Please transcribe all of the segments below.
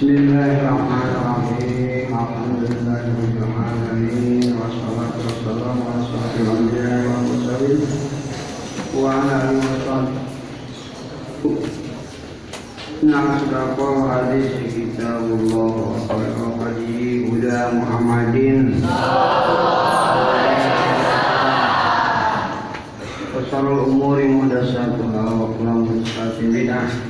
Bismillahirrahmanirrahim. Alhamdulillahirabbil alamin wassalatu wassalamu ala huda Muhammadin. Wa syarrul umuri muhdatsatuha wa kullu muhdatsatin bid'ah. tin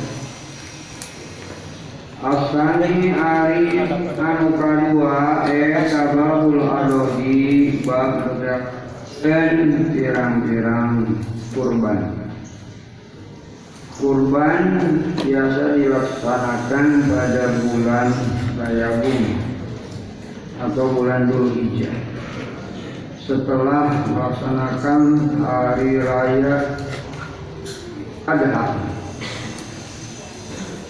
Asani ari anu kadua eta babul adohi bab dan pirang-pirang kurban. Kurban biasa dilaksanakan pada bulan Rayabun atau bulan Dzulhijjah. Setelah melaksanakan hari raya Adha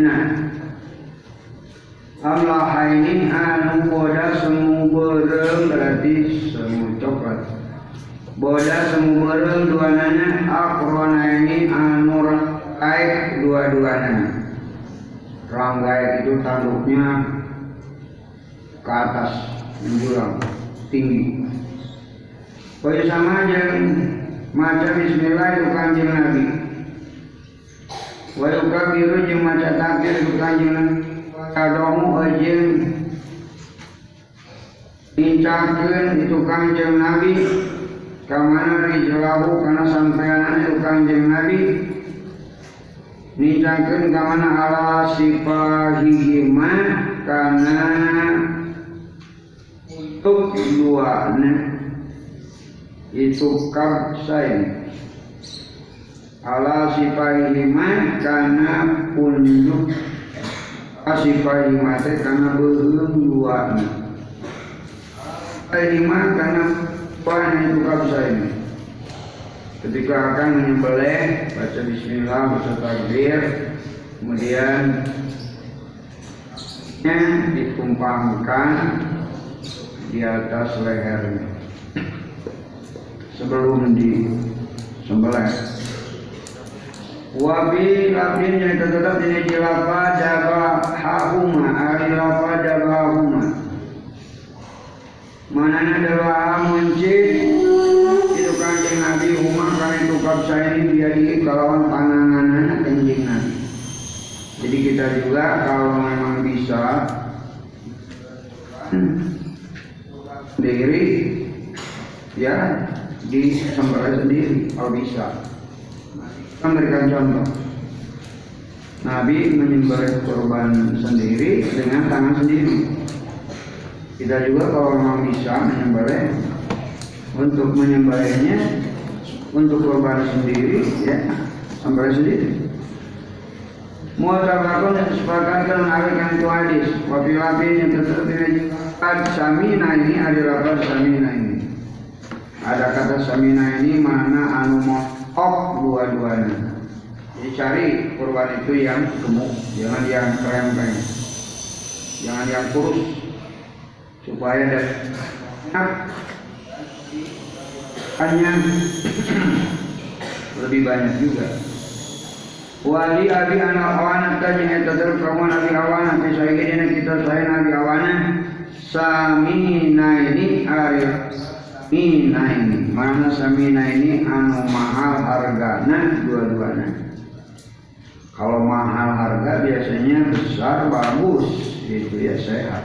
Nah Allah ini anu bodas semu berem berarti semu coklat. Bodas semu berem dua nanya Akrona ini anu rangkai dua-duanya. Rangkai itu tanduknya ke atas menjulang tinggi. Pokoknya sama aja maca bismillah itu kanjeng Nabi wa yukabiru jeung maca takbir itu kanjeng kadomu ajeun Nincakeun itu kanjeng Nabi kamana rijlahu kana sampean itu kanjeng Nabi Nincakeun kamana ala sifahihima kana untuk dua itu kapsain ala sipaihima karena punjuk sipaihima teh karena belum dua. Sipaihima karena banyak itu kapsain ketika akan menyembelih baca bismillah baca takbir kemudian ditumpangkan di atas lehernya. Sebelum disembelih. Wabi labin yang tetap ini jilapa jaga hakuma, ari lapa jaga hakuma. Manana adalah muncit itu kanjeng Nabi Umar kan itu kapsa ini biadi kalawan pananganan kanjeng Nabi. Jadi kita juga kalau memang bisa sendiri ya disembelih sendiri kalau bisa. Memberikan contoh. Nabi menyembelih korban sendiri dengan tangan sendiri. Kita juga kalau memang bisa menyembelih untuk menyembelihnya untuk korban sendiri ya sembelih sendiri. Muatabakun yang disepakatkan mengalihkan itu hadis. Wafilatin yang tetap ini samina ini adalah apa samina ini. Ada kata samina ini mana anu motok dua-duanya. Jadi cari kurban itu yang gemuk, jangan yang krem-krem, jangan yang kurus, supaya ada hanya lebih banyak juga. Wali abi anak awana tadi yang terus kamu nabi awana kisah ini kita saya nabi awana samina ini area Ini mana samina ini anu mahal harganya dua-duanya. Kalau mahal harga biasanya besar bagus itu ya sehat.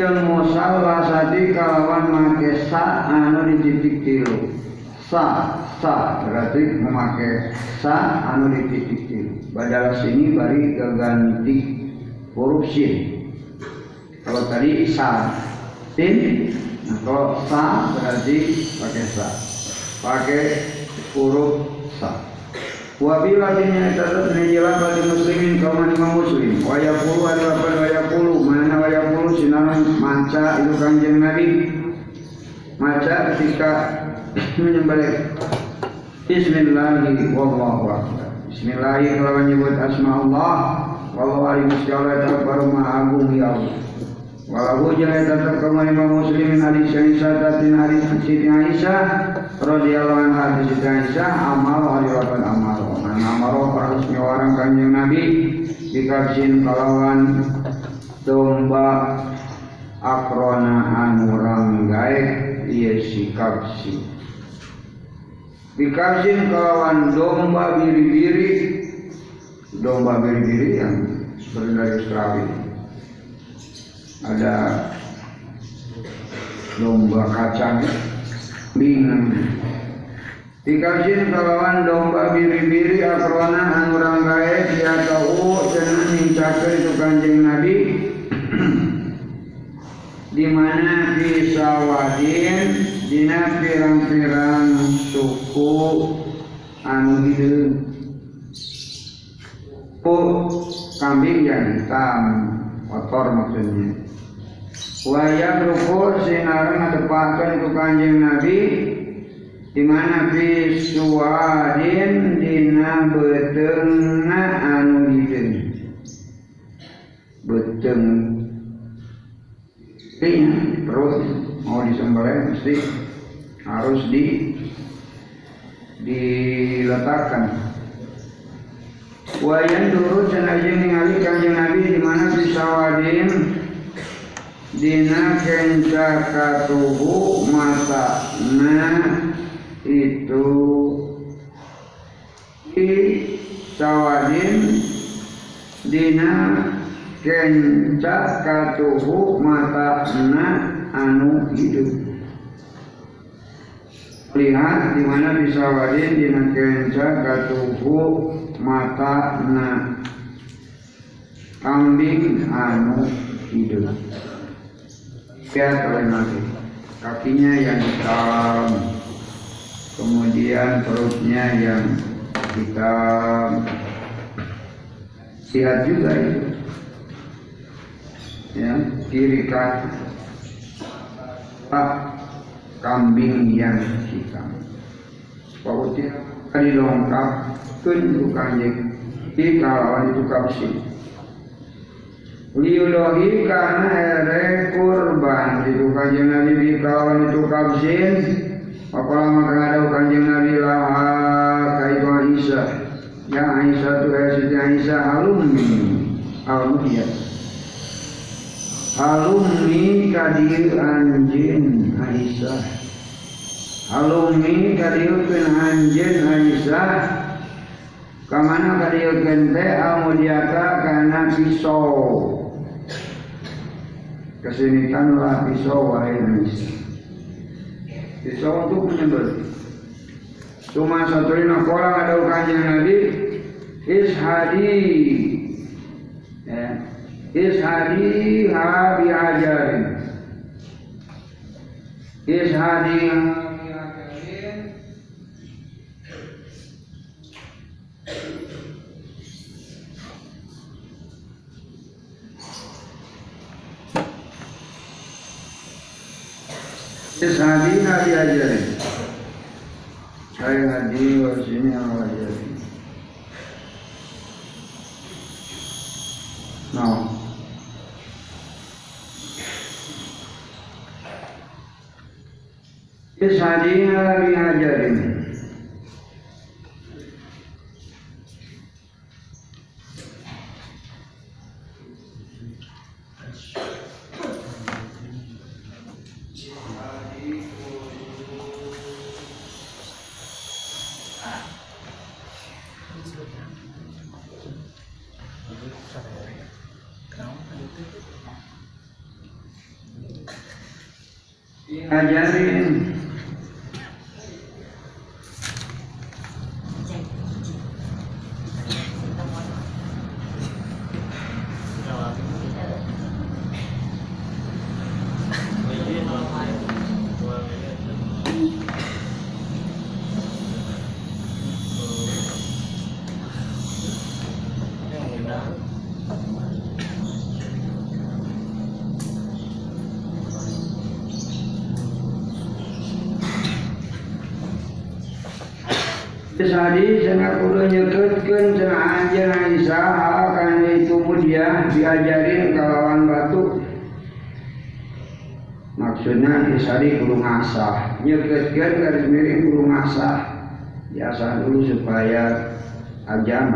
Yang musalla sati kalawan make sa anu di titik tilu. Sa, sa berarti memakai sa anu di titik tilu. Badal sini bari keganti huruf. Kalau tadi sa, sin. Nah, kalau sa berarti pakai sa. Pakai huruf sa. Wabila dinya tetap menjelang bagi muslimin kaum lima muslim. Waya puluh apa waya puluh mana waya puluh sinar manca itu kanjeng nabi. Maca ketika menyembelih. Bismillahi wallahu akbar. Bismillahi kalau menyebut asma Allah. Wallahu alim segala baru maha agung ya Allah. Walau jangan tetap kaum lima muslimin hadis yang isadatin hadis Siti Aisyah radhiyallahu anha hadis Siti Aisyah amal hadiratun amal man amaro harus orang kanjeng Nabi dikabsin kalawan domba akrona anu ranggae ieu si kabsi dikabsin kalawan domba biri-biri domba biri-biri yang berdari serabi ada domba kacang bingung dikasih kalawan domba biri-biri akrona anu ranggae dia tahu dan nincakeun itu kanjeng nabi. Di mana pisawadin dina pirang-pirang suku anu hidup kambing yang hitam kotor maksudnya Wayang rukun sinar ngadepahkan itu kanjeng Nabi di mana fi suwadin dina betengna anu hideung beteng ini perut mau disembelih mesti harus di diletakkan. Wayan dulu senajeng ningali kanjeng Nabi di mana fi sawadin dina kenca katuhu mata na itu di sawadin. Dina kenca katuhu mata na anu hidup. Lihat di mana di sawadin dina kenca katuhu mata na kambing anu hidup lihat oleh Nabi kakinya yang hitam kemudian perutnya yang hitam. Lihat juga itu. Ya kiri kaki. Kambing yang hitam. Pokoknya dilengkap kun kanjeng di kalawan itu kapsi liudohi karena ere kurban. Itu kanjeng Nabi di kawan itu kabsin apa lama ada kanjeng Nabi laha kaitu Aisyah. Yang Aisyah tu ya Siti Aisyah alumni. Alumni ya. Alumni kadir anjin Aisyah. Alumni kadir anjin Aisyah. Kamana kadir kente amudiaka karena pisau kesinikanlah pisau wahai Aisyah. Pisau untuk menyembelih. Cuma satu lima orang ada kanjeng Nabi ishadi ya. ishadi ha biajarin ishadi ha biajarin ishadi ha biajarin saya haji wa sini Allah jadi Nah, Ishadiha allá de Sadi sana kudu nyeketkeun cenah anjeun Aisyah akan itu mudia diajarin kalawan batu. Maksudnya Isadi kudu ngasah, nyeketkeun garis miring kudu ngasah. Biasa dulu supaya ajam.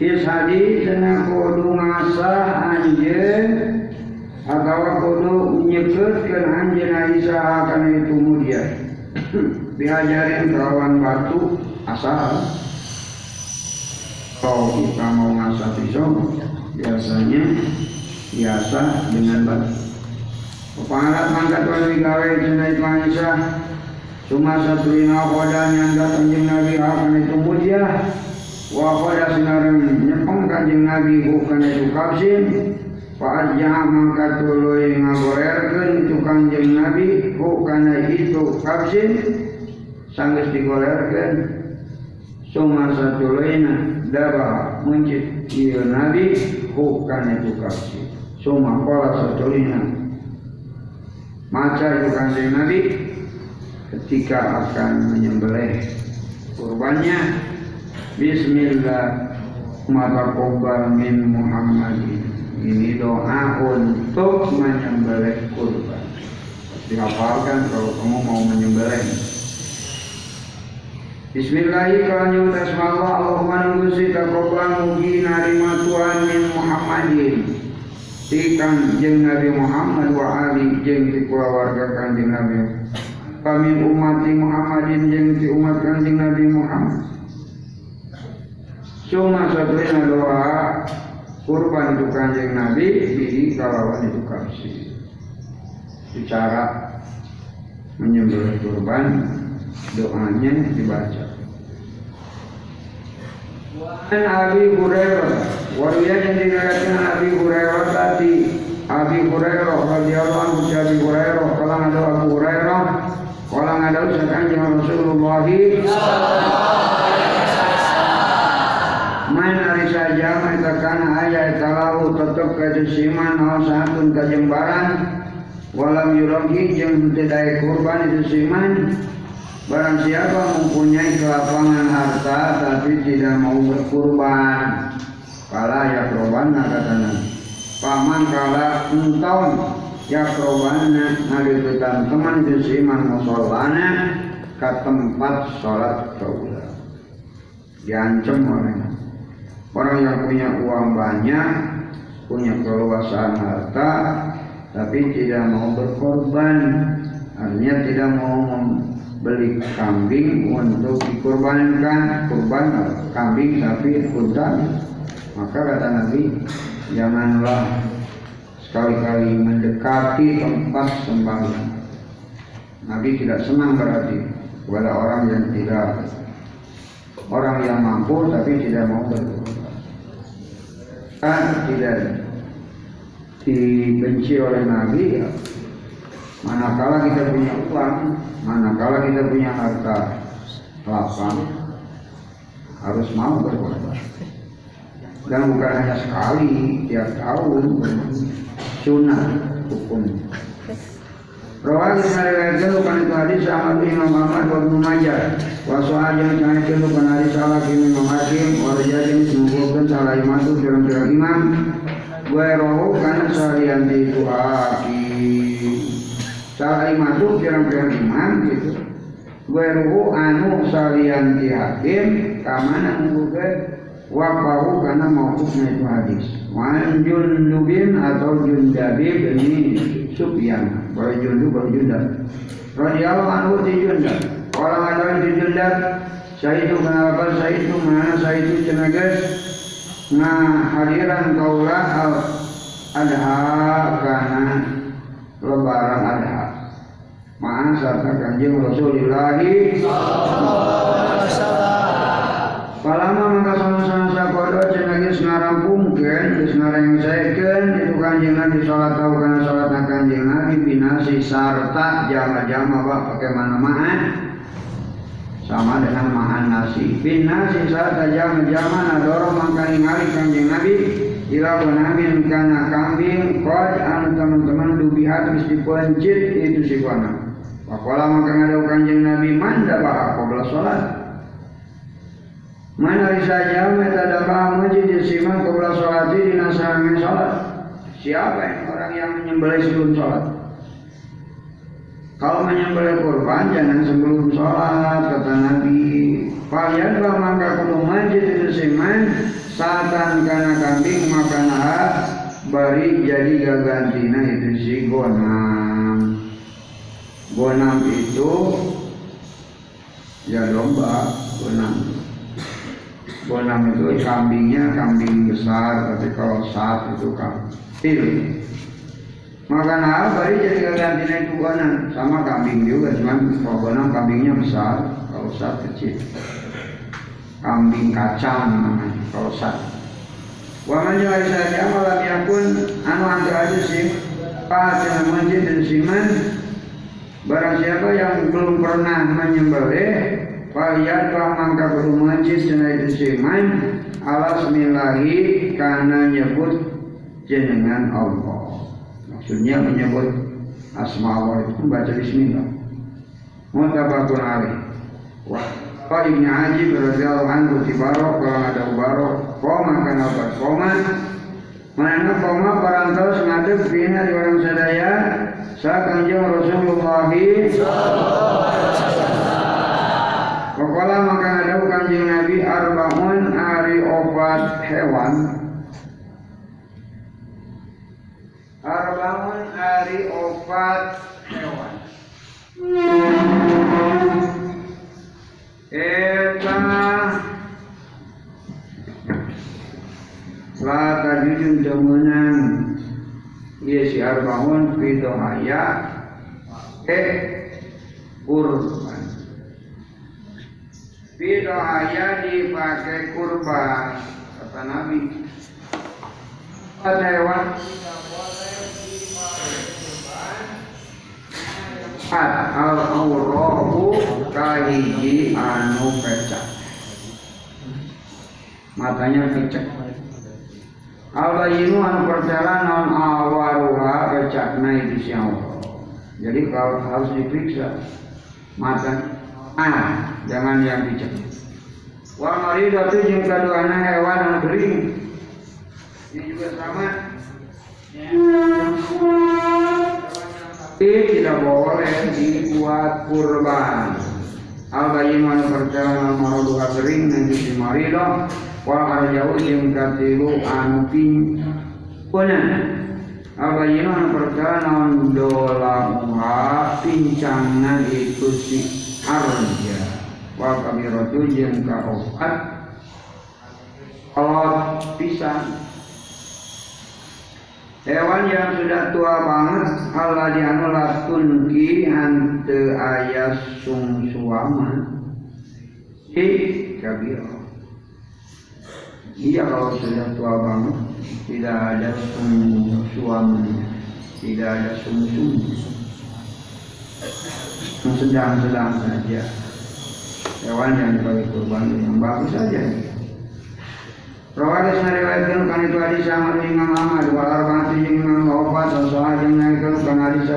Isadi sana kudu ngasah atau kudu nyeketkeun anjeun Aisyah akan itu mudia. diajarin kawan batu asal kalau kita mau ngasah pisau biasanya biasa dengan batu. Kepangat mangkat wali gawe cina itu Aisyah Cuma satu ina koda nyanda kanjeng Nabi akan itu mulia. Wa koda sinarang nyepeng kanjeng Nabi bukan itu kapsin. Pak Ajah mangkat tuluy ngagorerkeun itu kanjeng Nabi bukan itu kapsin sanggeus digolerkeun sumasa tuluina darah muncit. Ieu nabi hukana itu kasi suma qala satulina maca itu kanjeng nabi ketika akan menyembelih kurbannya bismillah mata kobal min muhammadin ini doa untuk menyembelih kurban. Dihafalkan kalau kamu mau menyembelih Bismillahirrahmanirrahim. Tasmallah Allahumma nugusi takobal mugi narima Tuhan min Muhammadin. Ti kanjeng Nabi Muhammad wa ali jeung ti keluarga kanjeng Nabi. Kami umat Muhammadin jeung ti umat kanjeng Nabi Muhammad. Cuma satunya doa kurban itu kanjeng Nabi di kalawan itu kasih. Bicara menyembelih kurban doanya dibaca. Dan Abi Hurairah, waria yang diriwayatkan Abi Hurairah tadi. Abi Hurairah radhiyallahu anhu Abi Hurairah kalau ada Abu Hurairah kalau ada usahakan jangan Rasulullah. Main hari saja mereka karena ayat kalau tetap kejesiman atau satu kejembaran. Walam yurogi yang tidak kurban itu siman Barang siapa mempunyai kelapangan harta tapi tidak mau berkurban, kala ya korban kata Paman kala enton ya korban ngaliputan teman jesiman musolana ke tempat sholat kaula. Diancam oleh orang yang punya uang banyak, punya keluasan harta, tapi tidak mau berkorban, artinya tidak mau beli kambing untuk dikurbankan kurban kambing sapi unta maka kata Nabi janganlah sekali-kali mendekati tempat sembahyang Nabi tidak senang berarti. Kepada orang yang tidak orang yang mampu tapi tidak mau berkurban kan tidak dibenci oleh Nabi manakala kita punya uang manakala kita punya harta lapang harus mau berkorban dan bukan hanya sekali tiap tahun sunnah hukum. Rawal Ismail bukan itu hadis sama Imam Ahmad wa Ibnu Majah. Wa sohajan kana itu bukan hadis salah Imam Hakim. Wa rajadin semoga salah imam itu kira-kira imam gue rohu karena seharian itu hakim salah masuk pirang-pirang iman gitu. Weruhu anu salian di hakim kamana menggugat wafahu karena mauqufnya itu hadis. Wan jundubin atau jundabib ini Sufyan boleh jundu boleh jundab. Radhiyallahu anhu di jundab orang ada di jundab saya itu kenapa saya itu mana saya itu cenagas nah hadiran kaulah al adha karena lebaran adha ma'a sarta kanjeng Rasulullah Palama maka sama-sama sakodo cenah geus ngarampungkeun geus ngarengsekeun itu kanjeng Nabi salat tahu kana salat kanjeng Nabi binasi sarta jama-jama wa pakai mana maha sama dengan mahan nasi. Binasi sarta jama-jama nadoro maka ningali kanjeng Nabi. Ila nabi kana kambing qad anu teman-teman dubihat geus dipencit itu si kana Pakola maka ngadau kanjeng Nabi manda bahak qabla salat Mana saja meta dalam masjid disimak qabla di nasarnya salat. Siapa yang orang yang menyembelih sebelum salat? Kalau menyembelih kurban jangan sebelum sholat kata Nabi. Kalian kalau maka kudu masjid disimak satan karena kambing maka bari jadi gagantina itu si gonam. Gonam itu ya domba gonam. Bonam itu kambingnya kambing besar, tapi kalau saat itu kambing. Maka nah, bari jadi gantinya itu bonam sama kambing juga, cuman kalau bonam kambingnya besar, kalau saat kecil. Kambing kacang namanya kalau saat. Waman juga saja malam yakun anu antar aja sih, pak dengan masjid dan siman. Barang siapa yang belum pernah menyembelih, Kalian telah mangka kudu majis cenah itu siman alas milahi karena nyebut jenengan Allah. Maksudnya menyebut asma Allah itu membaca bismillah. Mutabakun alaih. Wah, Pak Ibn Haji radhiyallahu anhu tibarok kalau ada barok koma kana obat koma mana koma parantos ngadep pina di orang sadaya sa kanjeng Rasulullah. Pokoknya maka ada kanjeng Nabi arbaun ari obat hewan. Arbaun ari obat hewan. Eta. La tajudun demenan Ia si arbaun Fidohaya Eh Kurban. Bidohaya dipakai kurban Kata Nabi. Hewan. Al-awrahu kahiji anu pecah. Matanya pecah Al-bayinu anu percaya non awaruha pecah naik di Jadi kalau harus diperiksa Mata Ah, jangan yang picek. Wa maridatu jeung kaduana hewan anu kering. Ini juga sama. Ini tidak boleh dibuat kurban. Al bayin anu perjalanan maruduha kering nanti si marido wa arjau jeung katilu anu. Al bayin anu perjalanan dolamuha pincangna itu si arja. Wa kabiratu jeung kaopat kolot pisang. Hewan yang sudah tua banget Allah dianu latunki hante ayah sungsuama Hi kabiro Iya kalau sudah tua banget Tidak ada sungsuamanya Tidak ada yang sedang-sedang saja. Hewan yang dibagi kurban yang bagus saja. Rawadis ngariwayatkan kan itu hadis sama Imam Ahmad. Wal arba'ati jeung Imam Wafat wa sahih jeung naikkeun kan hadis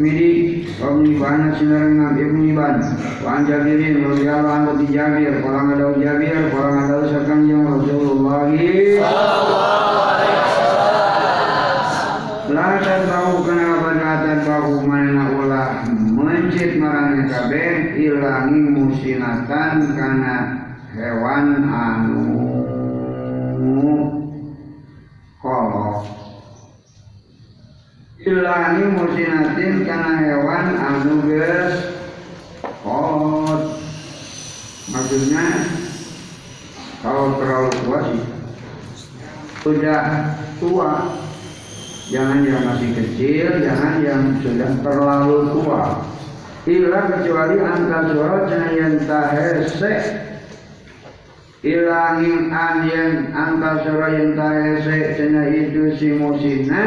Midi wa Ibnu Ibn sinareng Ibnu Ibn wa an Jabirin radhiyallahu anhu di Jabir. Orang ada Jabir orang ada sakan jeung Rasulullah. Sallallahu alaihi wasallam la tahu kenapa la tahu mana ulah mencit marane kabeh ilangi musinatan kana hewan anu ilangi musinatin kana hewan anu geus kolot maksudnya kalau terlalu tua sih sudah tua. Jangan yang masih kecil, jangan yang sudah terlalu tua. Ila kecuali angka suara jangan yang tahese. Ilangin an yang angka suara yang tahese cina itu si musina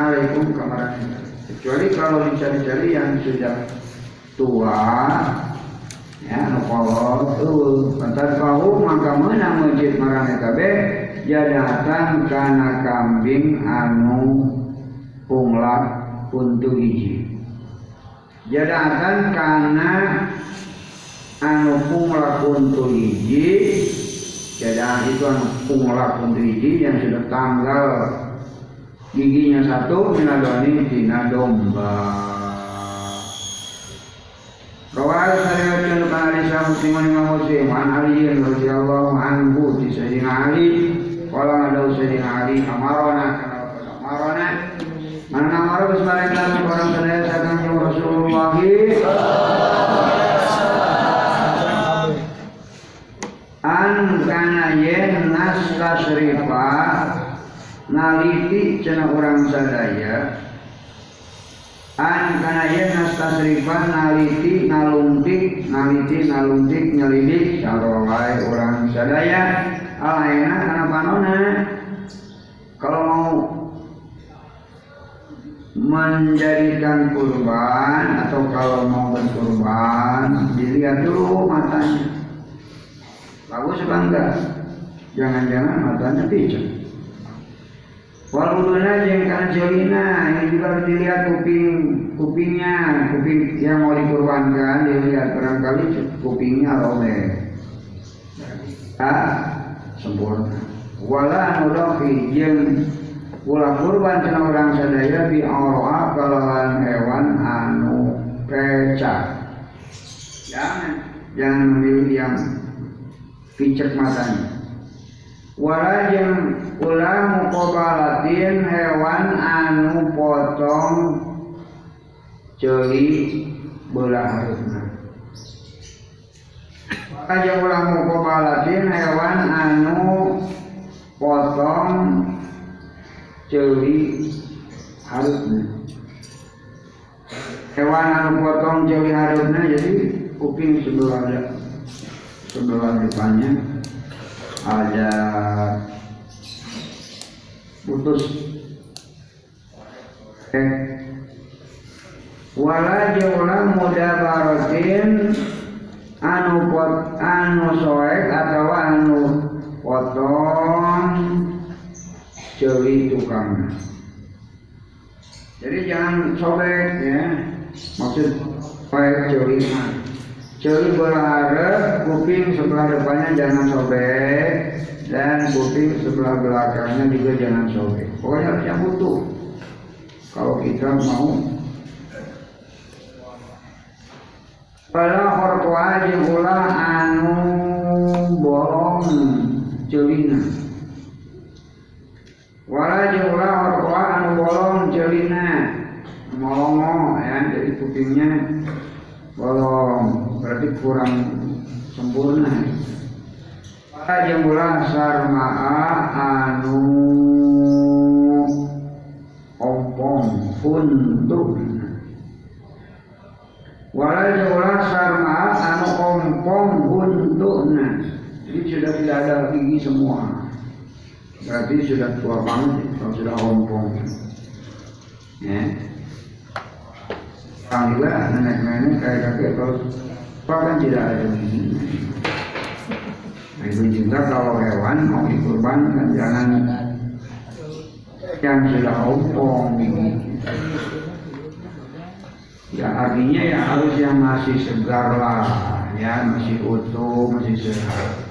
alaikum kamaran kecuali kalau dicari-cari yang sudah tua ya nu kolot tuh pantas kau maka menang masjid marane kabe? Jadatan kana kambing anu punglak untuk hiji jadatan kana anu punglak untuk hiji jadaan itu anu punglak untuk hiji yang sudah tanggal giginya satu minadoni tina domba. Rawal sariatun kana Islam musliman imam muslim an Ali radhiyallahu anhu di Sayyidina Ali. Kala ada Sayyidina Ali amarona kana amarona. Mana amaro bismillah orang sadaya sakan Rasulullah An kana yen nas tasrifa naliti cina orang sadaya. An kana yen nas tasrifa naliti naluntik naliti naluntik nyelidik. Sarolai orang sadaya. Alaina kana panona. Kalau mau menjadikan kurban atau kalau mau berkurban dilihat dulu matanya. Bagus apa enggak? Jangan-jangan matanya pijak Waluduna yang jolina ini juga dilihat kuping kupingnya kuping yang mau dikurbankan dilihat barangkali kupingnya robek ah sempurna. Wala nudofi yang ulah kurban cina orang sadaya bi aura kalawan hewan anu pecah. Jangan jangan memilih yang picek matanya wala jeung ulah mukobalatin hewan anu potong ceuli belah harusna. Wala jeung ulah mukobalatin hewan anu potong ceuli harusna. Hewan anu potong ceuli harusna jadi kuping sebelah sebelah depannya ada putus. Eh. Wala jaulah muda barotin anu pot anu soek atau anu potong ceri tukang. Jadi jangan sobek ya. Maksud baik ceri ceri berharap kuping sebelah depannya jangan sobek dan kuping sebelah belakangnya juga jangan sobek. Pokoknya harus yang utuh. Kalau kita mau. Pada hortua ulah anu bolong celina. Wala jeung ulah hortua anu bolong celina. Molongo ya jadi kupingnya bolong berarti kurang sempurna. Ulah sarmaa anu ompong untuk wala jola sarma anu ompong untuk jadi sudah tidak ada gigi semua. Berarti sudah tua banget kalau sudah ompong. Ya Alhamdulillah nenek-nenek kayak kakek kalau kan tidak ada nah itu juga kalau hewan mau dikurbankan jangan yang sudah ompong Ya artinya ya harus yang masih segar lah, ya masih utuh, masih sehat.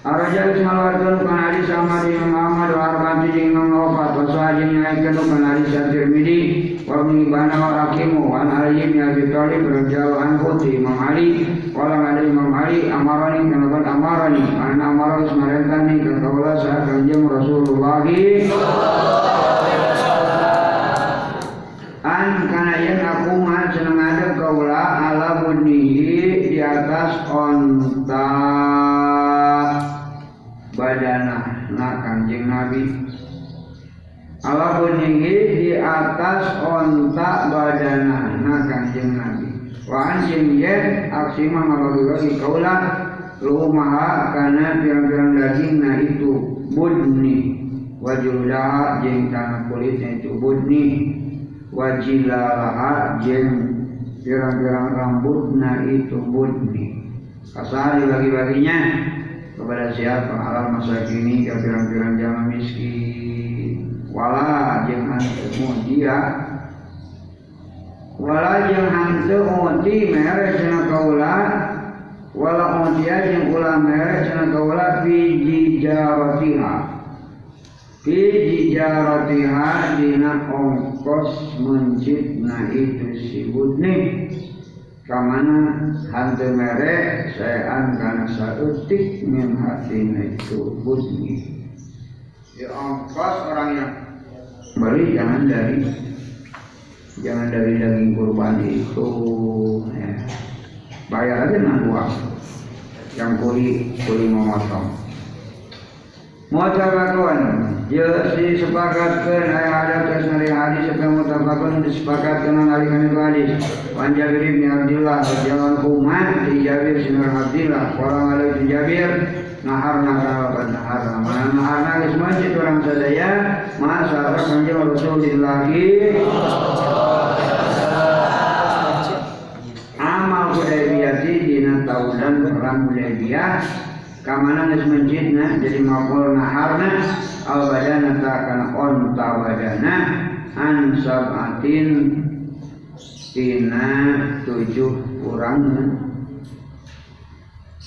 Araja ismalatun kanari sama di Muhammad wa arba'ati jeung nongofat wa sahajin nyaikeun kanari Tirmidzi wa ibn Ibana wa Hakimu an Ali bin Abi Thalib radhiyallahu anhu ti Imam Ali wa lam ada Imam Ali amarani kana ban amarani an amara ismarentani ka kaula sa kanjeng Rasulullah. An kana yen aku mah seneng ada kaula ala munihi di atas onta badana nah kanjeng nabi. Ala bunyihi di atas onta badanana kanjeng Nabi. Wa anjing yen aksi mah ngabagi-bagi kaulah karena pirang-pirang daging nah itu budni. Wajulah jeng kana kulitnya itu budni. Wajilaha jeng pirang-pirang rambutnya itu budni. Kasari bagi-baginya kepada siapa? Alam masa kini ke pirang-pirang miskin wala jeung hanteu dia wala jeung hanteu uti mere cenah kaula wala utia jeung ulah mere cenah kaula fi jijaratiha fi jijaratiha dina ongkos mencitna itu si budni kamana hante mere saya kana sautik min hatina itu budni di ongkos orang yang beli jangan dari jangan dari daging kurban itu ya. bayar aja nah uang. Yang kuli kuli memotong Mutabakun Jelas disepakatkan Ayah ada nari hadis Serta mutabakun disepakatkan Nalikan itu hadis Wan Jabir Jalan kumat Di Jabir sinar Abdillah Orang ada itu Jabir nahar nahar nahar. Mana nahar nangis masjid orang sadaya masa kanjeng Rasulullah amal Hudaybiyah dina taulan perang Hudaybiyah. Kamana geus masjidna jadi maqul naharna al badana ta kana on tawadana an sabatin tina tujuh kurang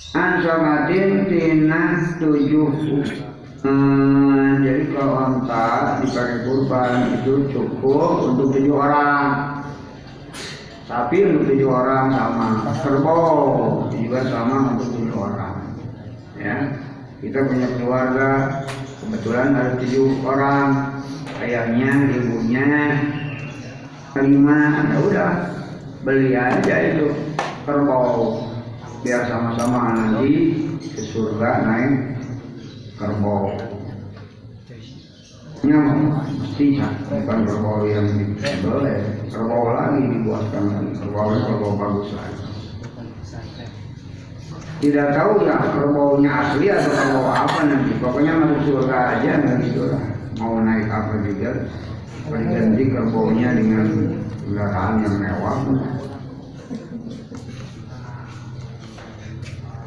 Ansamatin tina tujuh hmm, Jadi kalau onta dipakai kurban itu cukup untuk tujuh orang. Sapi untuk tujuh orang sama Kerbau juga sama untuk tujuh orang. Ya Kita punya keluarga Kebetulan ada tujuh orang. Ayahnya, ibunya Lima, ya udah Beli aja itu kerbau biar sama-sama nanti ke surga naik kerbau. Nyamuk mesti bukan kerbau yang dibeli kerbau lagi dibuatkan lagi. Kerbau kerbau bagus lagi. Tidak tahu ya kerbaunya asli atau kerbau apa nanti. Pokoknya masuk surga aja nanti lah. Mau naik apa juga. Ganti kerbaunya dengan kendaraan yang mewah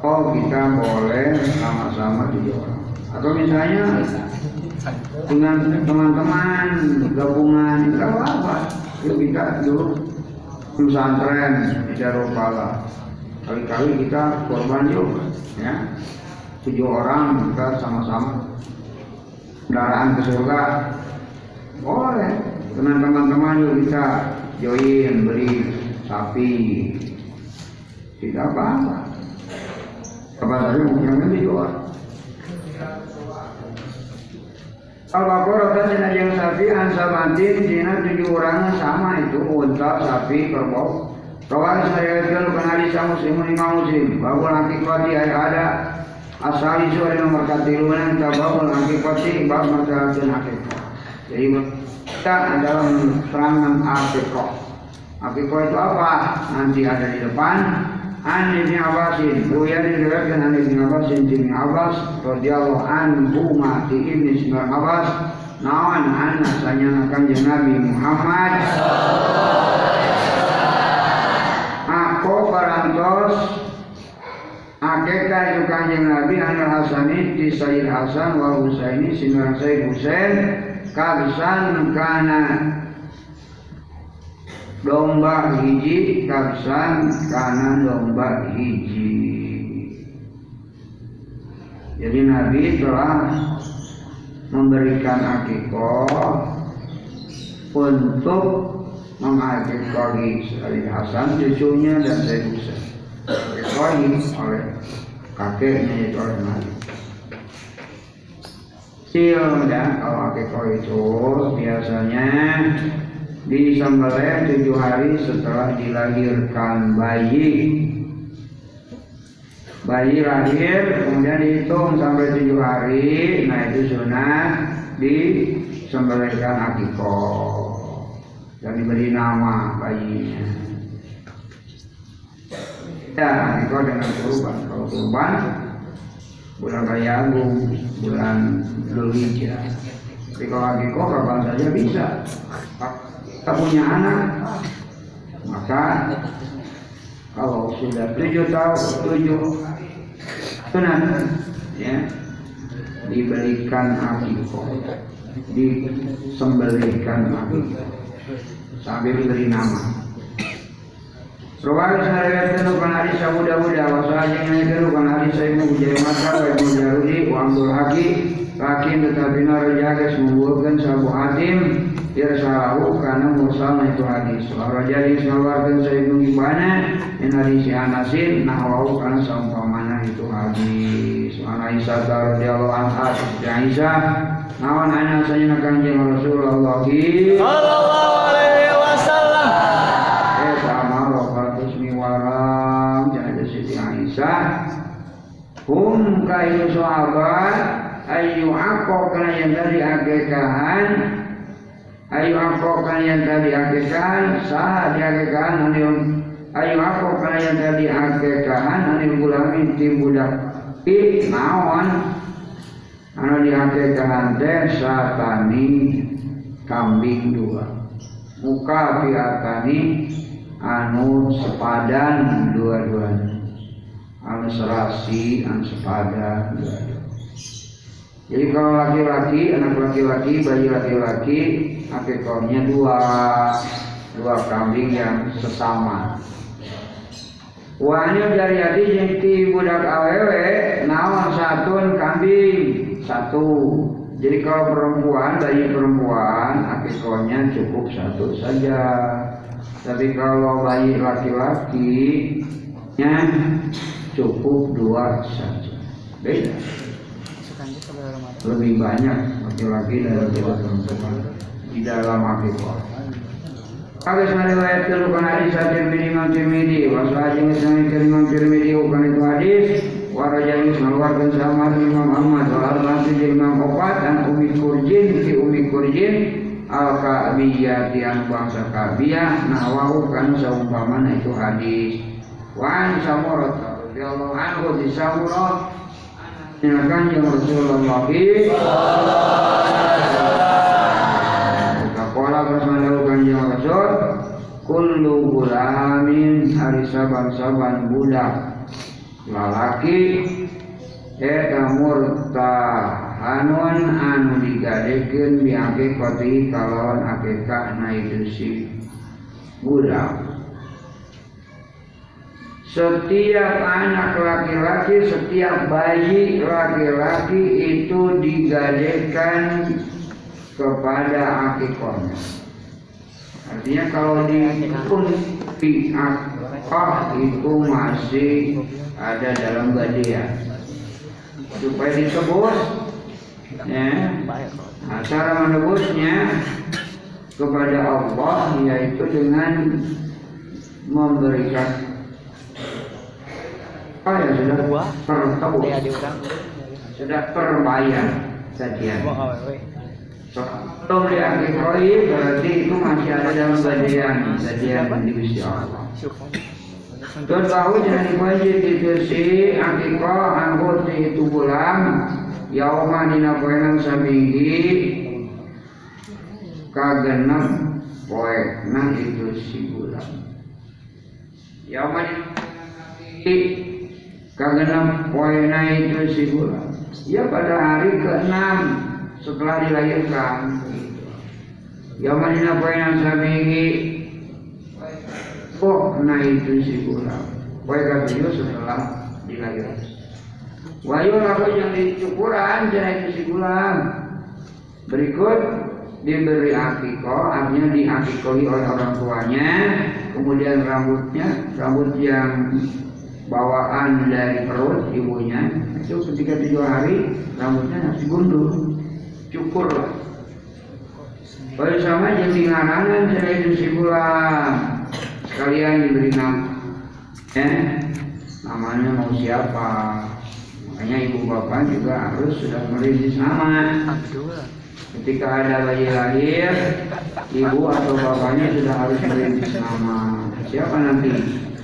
oh kita boleh sama-sama tujuh orang atau misalnya dengan teman-teman gabungan tidak apa itu kita dulu pesantren di Pala kali-kali kita korban yuk ya. Tujuh orang kita sama-sama. Kendaraan ke surga. Boleh. Dengan teman-teman yuk kita join beli sapi. Tidak apa-apa kepada yang ini juga. Al-Baqarah dan yang sapi ansamantin dina tujuh orang sama itu unta sapi kerbau. Kawan saya itu penali sama muslimun imam muslim. Babu nanti kodi ada asal isu ada nomor katilunan tababul hakikati bab masalah hakikat. Jadi kita adalah serangan akikah. Akikah itu apa? Nanti ada di depan, an Ibn Abbas Ruya diriwayatkan an Ibn Abbas Ibn Abbas radhiyallahu anhu ma di Ibn Abbas. Nawan anna sanyana kanjeng Nabi Muhammad? Aku parantos Akeka itu kanjeng Nabi Anil Hasani di Sayyid Hasan wal Husaini Sinurang Sayyid Husain. Kabisan kana domba hiji kapsan karena domba hiji. Jadi Nabi telah memberikan akikoh untuk mengakikohi Sayyid Hasan cucunya dan Sayyid Husain. Akikohi oleh kakeknya itu oleh Nabi. Sil ya kalau akikoh itu biasanya disembelih tujuh hari setelah dilahirkan bayi bayi lahir kemudian dihitung sampai tujuh hari nah itu sunnah disembelihkan akikoh dan diberi nama bayinya. Ya, akikoh dengan kurban. Kalau kurban bulan raya bulan Dzulhijjah. Tapi kalau akikoh kapan saja bisa. Kita punya anak, maka kalau sudah tujuh tahun, tujuh sunat, ya, diberikan akikoh disembelihkan akikoh sambil diberi nama. Rawal sanariwayatkan bukan hadis Abu Dawud wa sahih yang bukan hadis Ibnu Mata wa Ibnu Jarudi wa Abdul Haki Hakim tetapi narajagas membuatkan sabu hatim irsalahu karena mursal itu hadis wa rajali sawarkan saya Ibnu Ibana in hadis Anasin nahwahu karena saumpamana itu hadis. Wa Aisyah radhiyallahu anha Aisyah. Nawan ana kanjeng Rasulullah Sallallahu alaihi wasallam. eh miwaram jadi Siti Aisyah. Hum kayu sahabat ayu ako kana yang dari akekahan ayu kana yang dari akekahan sah di akekahan anu ayu kana yang dari akekahan anu gulamin tim budak. I naon? Anu di akekahan teh satani kambing dua. Muka piatani anu sepadan dua-duanya. Anu serasi anu sepadan dua-duanya jadi kalau laki-laki anak laki-laki bayi laki-laki akikahnya dua dua kambing yang sesama Wahnya dari hati jadi budak awewe nawan satun kambing satu jadi kalau perempuan, bayi perempuan, akikohnya cukup satu saja. Tapi kalau bayi laki-laki, cukup dua saja. Beda. Lebih banyak laki-laki daripada perempuan di dalam akikoh. Kali riwayat bukan hadis hadis bin Imam Tirmidzi, wasahajin Islam Imam Tirmidzi bukan itu hadis, warajani mengeluarkan sama Imam Ahmad, wa al Imam Opat dan Umi Kurjin si Umi Kurjin al Ka'biyah yang bangsa Ka'biyah nawahu kan seumpamana itu hadis. Wan Samurah radhiyallahu anhu di Samurah Nyalakan yang Rasulullah Kapola bersama kanjeng Rasul Kullu gulamin hari saban-saban budak. Lalaki Eta murtahanun anu digadekeun bi akikati kalawan akikah na itu si budak setiap anak laki-laki, setiap bayi laki-laki itu digadekan kepada akikahnya. Artinya kalau di pun di akikah itu masih ada dalam gadean supaya ditebus ya nah, cara menebusnya kepada Allah yaitu dengan memberikan apa ya sudah. Tertebus sudah terbayar sajian. Tong diakikoi berarti itu masih ada dalam gadean gadean di Gusti Allah. Terus tahu jangan diwajib ditersi akikoh angkut itu bulan Yauma dina poenan saminggi Kagenep poenan itu si bulan Yauma dina Kagenep poenan itu si bulan Ya pada hari ke-6 setelah dilahirkan Yauma dina poenan saminggi Oh, nah itu si gulam. Poe kabio setelah dilahirkan. Wayu lagu yang dicukuran jadi itu si gulam. Berikut diberi akikoh, artinya diakikohi oleh orang tuanya. Kemudian rambutnya, rambut yang bawaan dari perut ibunya itu ketika tujuh hari rambutnya harus digundul, cukur lah. Kalau sama jadi ngarangan jadi itu gulam sekalian diberi nama ya namanya mau siapa makanya ibu bapak juga harus sudah merintis nama. Ketika ada bayi lahir, ibu atau bapaknya sudah harus merintis nama. Siapa nanti?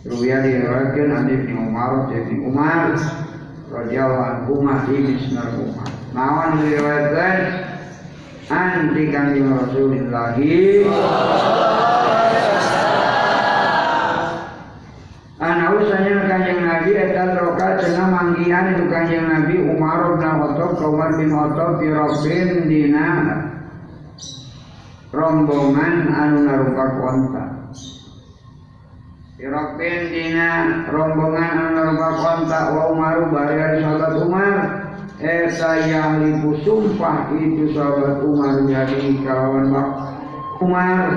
Ruya diriwayatkan an Ibnu Umar Ibnu Umar radhiyallahu anhu masih bisnar Umar. Nawan diriwayatkan anti kanjeng Rasulullah Ana usahanya kanjeng Nabi eta roka cenah manggihan itu kanjeng Nabi Umar bin Khattab Umar bin Khattab pirobin dina rombongan anu narupa kontak. Pirobin dina rombongan narupa kontak wa Umaru bari sahabat Umar. Esa yahliku sumpah itu sahabat Umar jadi kawan bak Umar.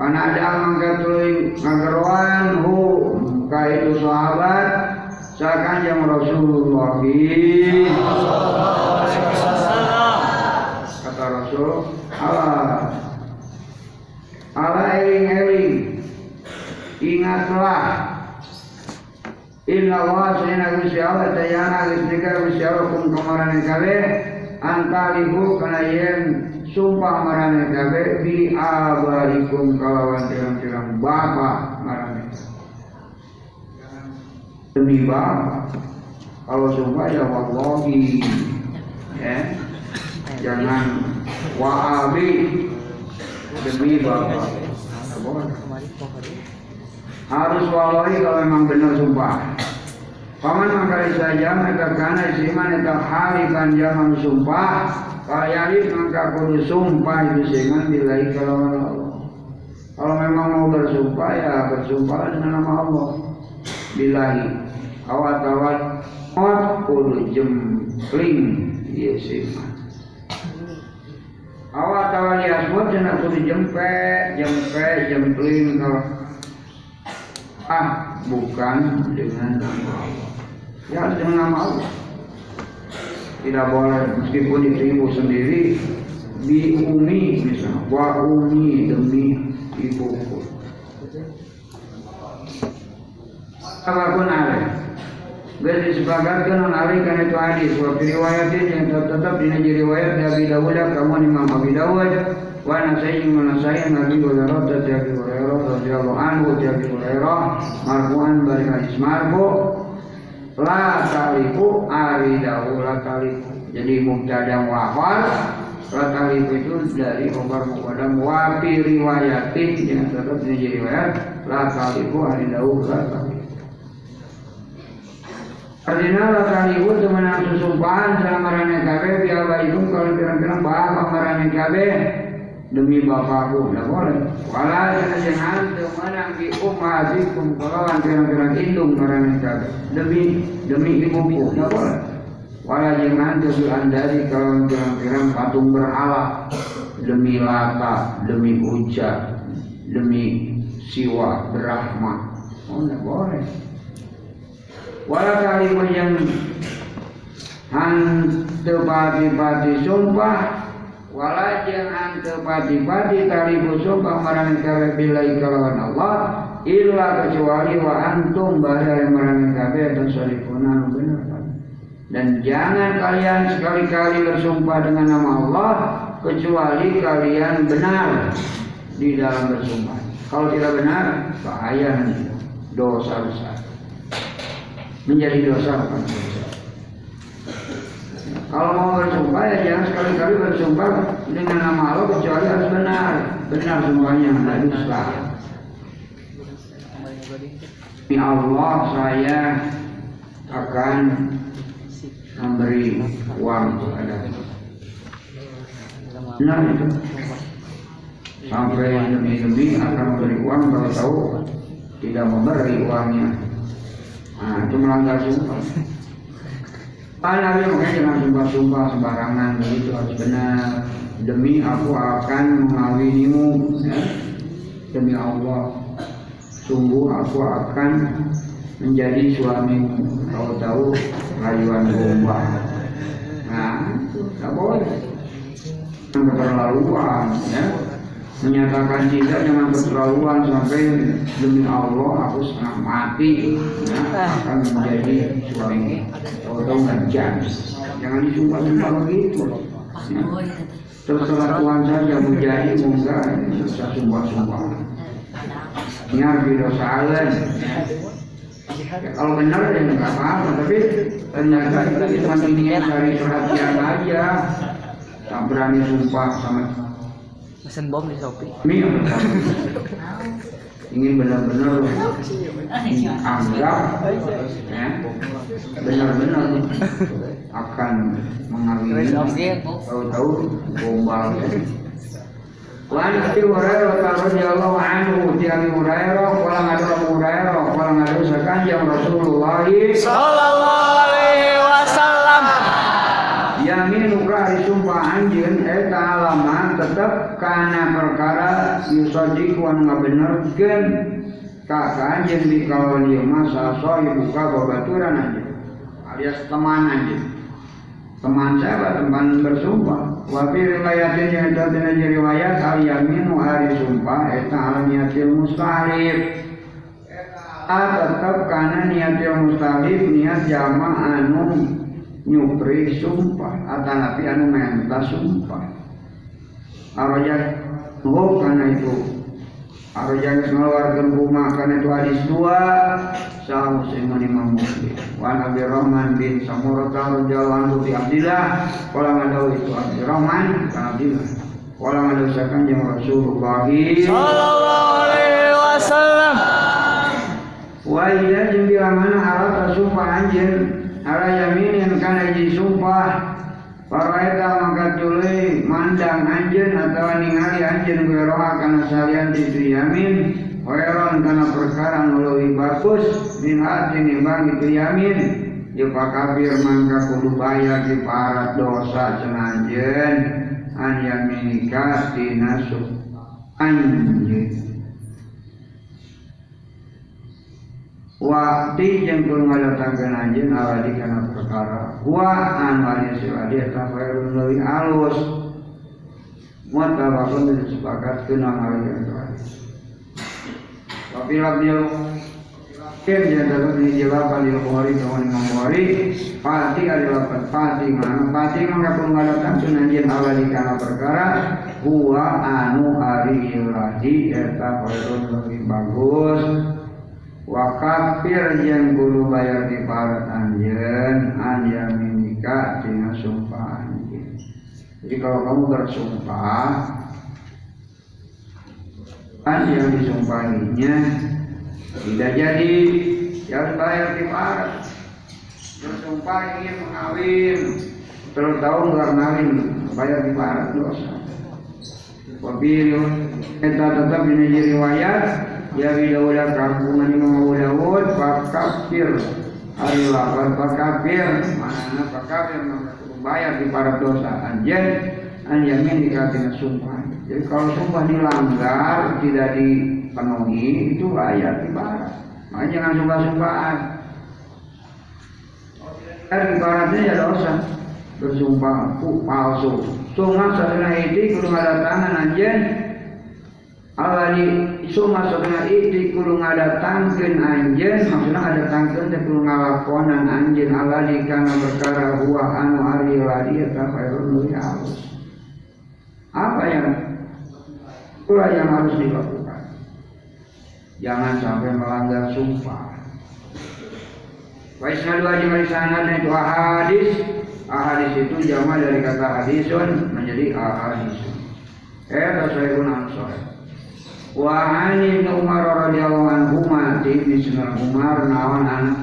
Mana ada mangga tuluy ngageroan hu ka itu sahabat. Sakan yang Rasulullah kata Rasul Allah Allah eling-eling ingatlah. Inna Allah sayana Gusti Allah tayana Gusti Gusti Allah kum kamaran kabeh antaliku kana yen sumpah marane kabeh bi abarikum kalawan tirang-tirang bapa marane demi bapa. Kalau sumpah ya wallahi. Ya. Jangan wa'abi. Demi bapa harus wallahi kalau memang benar sumpah. Paman mangkali saja mereka kana siman eta halikan jangan sumpah. Kayali maka kudu sumpah itu dengan billahi kalau Allah. Kalau memang mau bersumpah ya bersumpah dengan nama Allah. Billahi Awat-awat. Awat kudu jempling. Iya siman Awat-awat yasmut jangan kudu jempe Jempe, jempling kalau Bukan dengan nama Allah. Ya harus dengan nama Allah. Tidak boleh meskipun itu ibu sendiri di umi misalnya. Wa umi demi ibuku. Apa pun ada Gak disepakatkan on Ali kan itu hadis. Wa riwayatin yang tetap di riwayat Abi Dawud kamu Imam Abi Dawud. Wa nasai wa nasai Nabi Hurairah dari Abi Hurairah radhiyallahu anhu dari Abi Hurairah marfu'an bari hadis. Marfu la taliku aridahu la taliku. Jadi mubtada wafal la taliku itu dari Umar Muqaddam wa fi riwayatin yang tetap menjadi riwayat la taliku aridahu la taliku Artinya la taliku temenan susumpahan marane kabe biar baikum kalau pirang-pirang bahas marane kabe demi bapakku tidak boleh. Wala jangan temenang di umatikum kalawan pirang-pirang indung marane kabe demi demi ibuku tidak boleh. Wala jangan tujuan dari kalau pirang-pirang patung berhala demi lata demi uja demi siwa berahma oh tidak boleh wala kalimat yang hantu pati-pati sumpah. Wala jangan pati-pati tali sumpah. Marang kabe kalawan Allah. Illa kecuali wa antum bahaya marang kabe dan salifuna benar dan jangan kalian sekali-kali bersumpah dengan nama Allah kecuali kalian benar di dalam bersumpah. Kalau tidak benar bahaya nanti. Dosa besar menjadi dosa. Kalau mau bersumpah ya jangan sekali-kali bersumpah dengan nama Allah kecuali harus benar, benar semuanya, tidak dusta. Demi Allah saya akan memberi uang kepada Benar itu. Sampai demi-demi akan memberi uang kalau tahu tidak memberi uangnya. Nah, itu melanggar sumpah. Pak Nabi makanya jangan sumpah-sumpah sembarangan begitu harus benar. Demi aku akan mengawinimu, ya. demi Allah. Sungguh aku akan menjadi suamimu. Tahu-tahu rayuan gombal. Nah, tak boleh. Keterlaluan, ya. Menyatakan cinta jangan keterlaluan sampai demi Allah aku setengah mati ya, akan menjadi suami nggak jadi. Jangan disumpah-sumpah begitu. Ya. Terserah Tuhan saja mau jadi mau enggak, ini susah sumpah-sumpah. Nyar dosa alen. Ya, kalau benar ya nggak apa-apa, tapi ternyata kita cuma ingin cari perhatian aja. Tak berani sumpah sama Mesin bom di Shopee. ini yang pertama. ingin benar-benar anggap ya, benar-benar akan mengawini tahu-tahu gombal Wan Abi Hurairah radhiyallahu anhu ti Abi Hurairah qala ngadu Abu Hurairah qala ngadu sakanjeng Rasulullah Sallallahu alaihi wasallam. yamin uka disumpah anjeun eta alaman tetep kana perkara yusadiku anu ngabenerkeun ka ka anjeun di kawan ieu mah sasa buka babaturan anjeun alias teman anjeun teman saya teman bersumpah. Wa fi riwayatin yang dina riwayat al yaminu hari sumpah eta ala niatil mustalif A tetap karena niatil mustalif niat jama anu nyupri sumpah. Atau nabi anu menta sumpah. Arojak oh karena itu. Arojak mengeluarkan rumah karena itu hadis dua. Sah muslim imam muslim wa nabi rahman bin samurata radhiyallahu anhu bi abdillah. Kala ngadau itu abdi rahman kan abdillah. Kala ngadau sakan jeung rasulullah Sallallahu alaihi wasallam. wa ida jeung bila mana arata sumpah anjeun ala yaminin kana hiji sumpah. Paraeta maka tuluy mandang anjeun atawa ningali anjeun gueroha kana salian itu yamin. Hoeron kana perkara leuwih bagus min hati nimbang itu yamin. Ye pakabir mangka kudu bayar di parat dosa cenanjeun an yaminika tina anjeun Wakti yang kudu ngadatangkeun anjeun awali kana perkara. Wa ari siwadi eta khairun leuwih alus. Mutabakun disepakatkeun nang ari eta Tapi labdil Kim yang dapat dijawab di Bukhari kawan Imam Bukhari Pati adalah pati mana? Pati maka pun ngadatangkeun anjeun awali kana perkara. Huwa anu ari iladi eta khairun leuwih bagus wa kafir yang kudu bayar di parat anjeun an yaminika tina sumpah anjeun jadi kalau kamu bersumpah kan yang disumpahinya tidak jadi ya harus bayar di parat bersumpah ingin mengawin terus tahu nggak ngawin bayar di parat dosa Wabil kita tetap ini riwayat ya bidaulah kampungan Imam Abu Dawud fakafir hari lapan fakafir mana fakafir maka bayar di para dosa. Anjen anjamin dikatina sumpah. Jadi kalau sumpah dilanggar tidak dipenuhi itu bayar di para makanya jangan sumpah-sumpahan kan ibaratnya ya dosa. Bersumpah palsu. Sungai sadana itu kudu ngadatangan anjen Itu kudu ngadatangkeun anjeun maksudna ngadatangkeun teh kudu ngalakonan anjeun awali kana perkara huwa anu ari leuwih halus. Apa yang pula yang harus dilakukan? Jangan sampai melanggar sumpah. Wa isnadu ajmal sanad itu ahadis. Ahadis itu jama dari kata hadisun menjadi ahadisun. Eh, tasawirun ansor. Wa ani Ibnu Umar radhiyallahu anhu mati di sunnah Umar nawan anak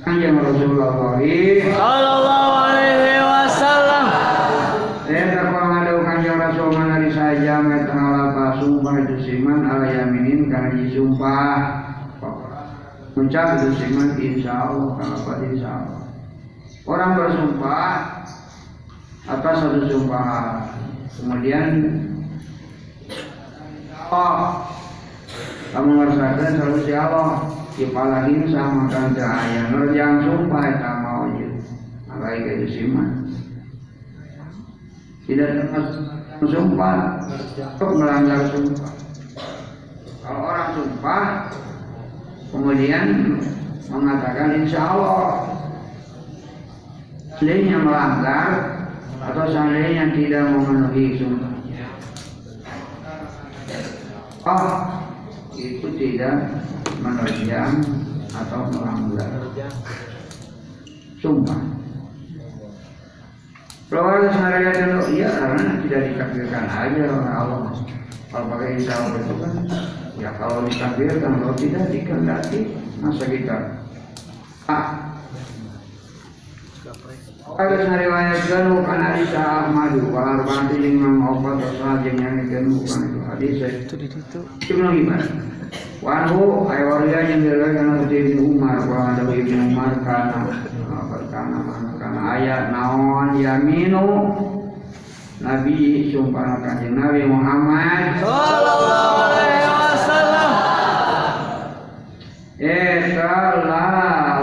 Kanjeng Rasulullah Sallallahu alaihi wasallam. Eta kurang ada kanjeng Rasul mana di saja met ngalapa sumpah itu siman ala yaminin karena disumpah Ucap itu siman insya Allah kalau insya Allah. Orang bersumpah atas satu sumpahan kemudian oh kamu merasakan selalu si Allah dipalahin sama kan cahaya. Nerjang sumpah itu mau aja alai kayak siman tidak sumpah. Untuk melanggar sumpah? Kalau orang sumpah kemudian mengatakan insya Allah seandainya melanggar atau seandainya tidak memenuhi sumpah oh itu tidak menerjang atau melanggar sumpah kalau ada sengaja dulu, iya karena tidak ditakdirkan aja oleh Allah. Kalau pakai insya Allah itu kan, ya kalau ditakdirkan, kalau tidak dikehendaki, masa kita ah Ada ngariwayatkan bukan hadis Ahmad Kalau arba'ati imam obat Rasul yang yang bukan itu hadis Itu di situ. Ibnu Hibban Wanhu aywarga yang diriwayatkan oleh Ibnu Umar ada Ibnu Umar karena karena karena ayat naon yaminu Nabi sumpah kanjeng Nabi Muhammad Sallallahu alaihi wasallam. Ekala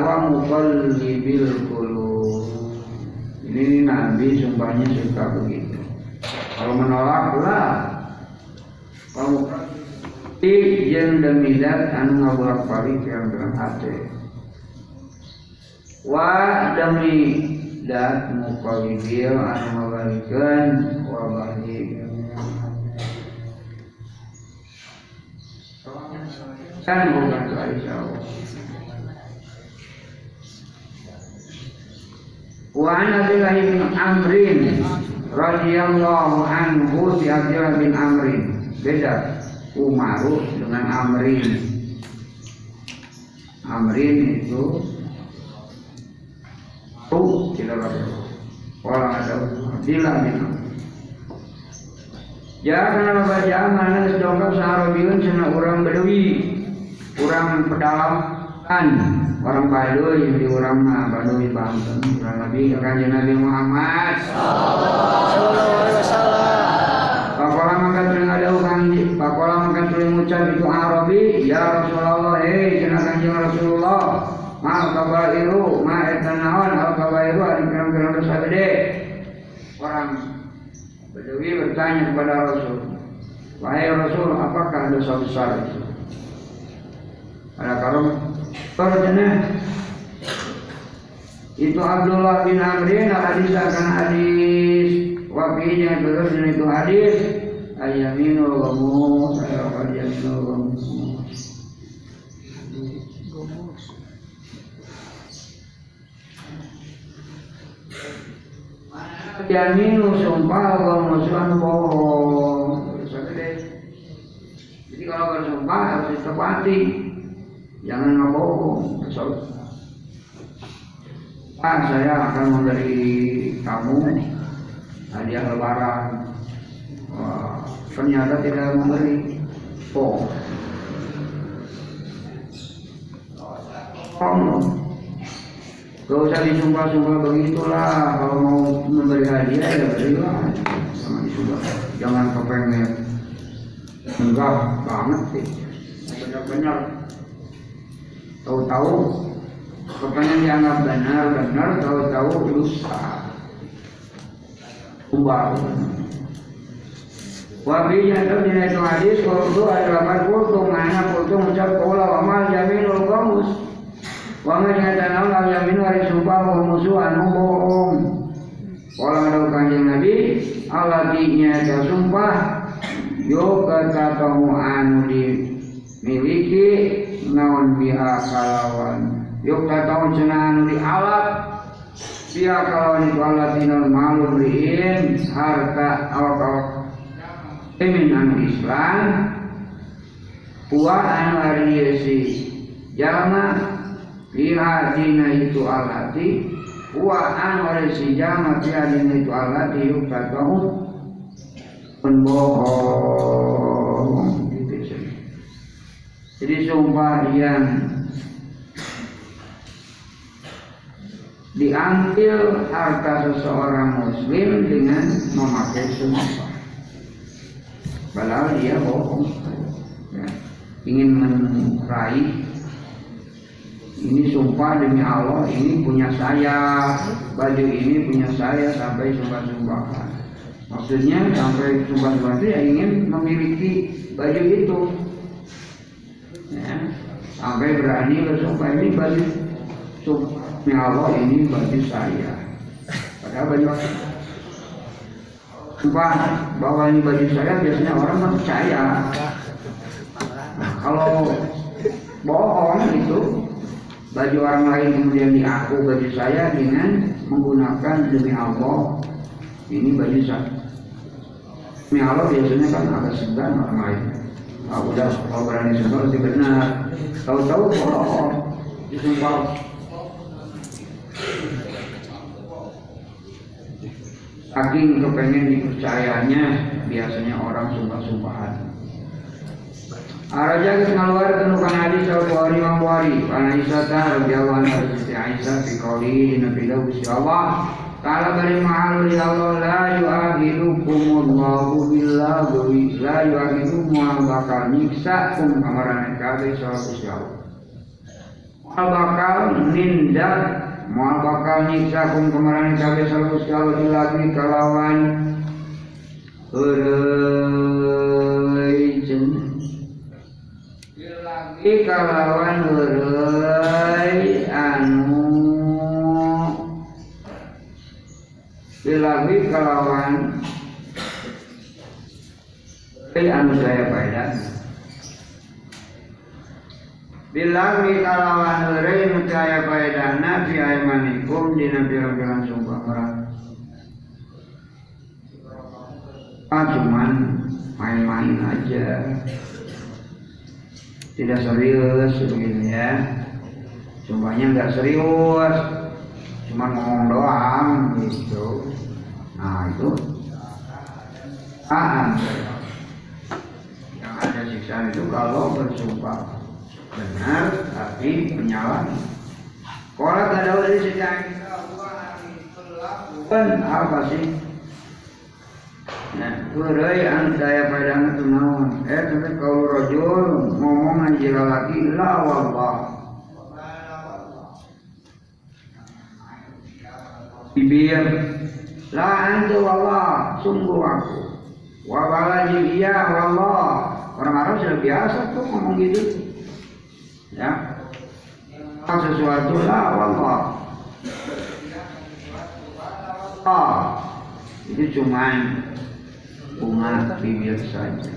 wa muqallibil. Ini Nabi sumpahnya suka begitu. Kalau menolak lah. Kalau i jeung demi dat anu ngabolak-balik yang dalam hati. Wa demi dat muqallibil anu ngabalikeun wa balik. Kan bukan Aisyah Allah. Wa an bin Amrin radhiyallahu anhu si Abdullah bin Amrin. Beda Umaru dengan Amrin. Amrin itu Oh, tidak ada. Orang ada Abdullah bin Amrin. Ya karena baca mana sedongkap saharobiun sana orang Bedawi, orang pedalaman, orang Baduy di orang mah Baduy Banten, orang Nabi kanjeng Nabi Muhammad. Sallallahu alaihi wasallam. Pakola makan tuling ada ukang pakola makan tuling ucap itu Arabi, ya Rasulullah, hei kena kanjeng Rasulullah. Ma kabairu, ma etanawan, al kabairu, ada kira-kira dosa gede. Orang Bedawi bertanya kepada Rasul, Wahai Rasul, apakah dosa besar itu? Ada karum terjemah itu Abdullah bin Amrin hadis akan hadis. Wakinya terus dan itu hadis. Ayaminul gamus ayaminul gamus Yaminu sumpah gamus kan bohong. Jadi kalau bersumpah harus ditepati Jangan ngebohong Dosa Pak, saya akan memberi kamu hadiah lebaran. Wah, ternyata tidak memberi. Oh. Oh. Gak usah disumpah-sumpah begitulah. Kalau mau memberi hadiah ya berilah. Jangan disumpah. Jangan kepengen. Enggak banget sih. Benar-benar. Tahu-tahu Kepengen dianggap benar, benar, tahu-tahu dusta. Ubah. Wabi di itu hadis, kultu ada lapan kultu, mana kultu mengucap kola wamal jaminul kamus. Wamal nyata al yamin hari sumpah wa musuh anu bohong. Kalau ada Nabi, Allah nyata sumpah, yo kata anu dimiliki, naon biha kalawan yuk tahu cenah di alat kalau itu alat tinal malu beriin harta awak awak emin anu Islam. Puah anu hari si jalma lihat dina itu alati puah anu hari si jalma lihat dina itu alati yuk tahu penbohong. gitu jadi sumpah yang diambil harta seseorang muslim dengan memakai sumpah. Padahal dia bohong. Ya. Ingin meraih ini sumpah demi Allah, ini punya saya, baju ini punya saya sampai sumpah-sumpahan. Maksudnya sampai sumpah-sumpahan itu ya ingin memiliki baju itu. Ya. Sampai berani bersumpah ini baju sumpah Allah ini baju saya. Padahal baju sumpah bahwa ini baju saya biasanya orang percaya. Nah, kalau bohong itu baju orang lain kemudian diaku baju saya dengan menggunakan demi Allah ini baju saya. Demi Allah biasanya kan agak segan orang lain. Ah, udah kalau berani pasti benar. Tahu-tahu bohong disumpah Saking kepengen dipercayanya biasanya orang sumpah-sumpahan. Araja geus ngaluarkeun kana hadis Imam Bukhari, kana Aisyah radhiyallahu anha Siti Aisyah fi qouli Gusti Allah Kala bari mahal ya Allah la yu'akhidukumullahu billahi la yu'akhidukum wa bakal nyiksa kum kamarane kabeh salah Gusti Allah. Mual bakal nindak Mual bakal nyiksa kum kamarane kabeh salah Gusti Allah dilagi kalawan cenah Dilagi kalawan anu Dilagi kalawan. Heureuy anu saya faedah Bilagi kalawan heureuy nu saya faedahna fi aymanikum dina pirang-pirang sumpah orang. Ah, cuman main-main aja. Tidak serius begini ya. Sumpahnya nggak serius cuma ngomong doang gitu. Nah itu. Ah. Yang ada siksaan itu kalau bersumpah benar tapi menyalah kalau ada dari sejak kan apa sih? Nah, kurai an saya padang itu naon. Eh, tapi kalau rojul ngomong aja lagi la wallah. Bibir la antu wallah, sungguh aku. Wa balaji iya wallah. Orang Arab sudah biasa tuh ngomong gitu. Ya. Sesuatu la wallah. Ah, itu cuman bunga bibir saja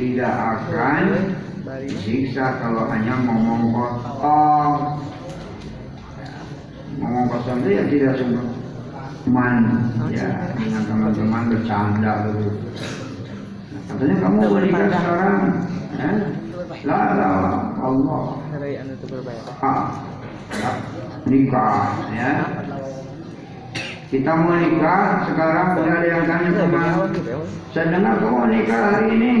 tidak akan disiksa kalau hanya ngomong kosong ngomong kosong itu ya tidak cuma teman ya dengan teman-teman bercanda dulu. Katanya kamu menikah sekarang ya? Lah lah Allah. Anu berbayar. ah, ya, nikah ya? Kita mau nikah sekarang udah ada yang tanya sama saya dengar kamu nikah hari ini.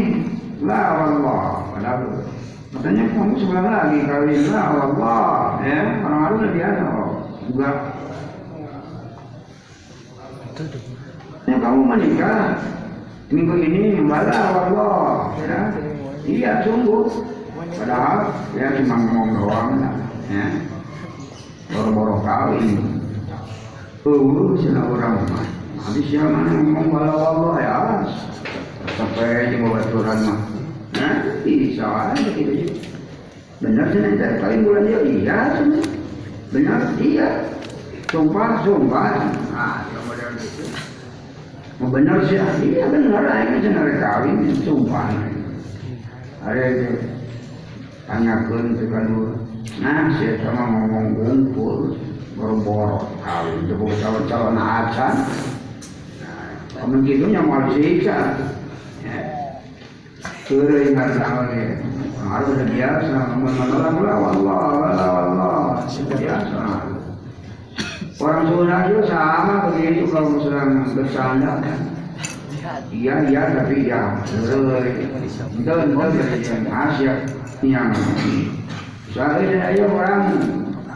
Lah Allah. Padahal katanya kamu sebentar lagi kawin. Lah Allah ya? Orang orang udah biasa oh enggak ya, kamu menikah minggu ini malah Allah ya iya sungguh padahal ya cuma ngomong doang ya boro-boro kawin Oh, sana orang mah. Habis yang mana ngomong kalau Allah ya, sampai bawah aturan mah. Nah, bisa aja gitu. Benar sih nanti kali bulan dia iya sih. Benar iya. Sumpah, sumpah. Nah, yang model gitu. Mau benar sih, iya benar ini benar kawin sumpah. Ada itu tanyakan ke kedua. Nah, saya sama ngomong kumpul boro-boro kawin. Coba calon-calon acan nah, yang mau disiksa. Ya. Kering harus awalnya harus biasa. Menolak lah wallah wallah wallah. Biasa orang sunat juga sama begitu kalau sedang bersandar iya iya tapi ya itu itu Asia yang saya ayo orang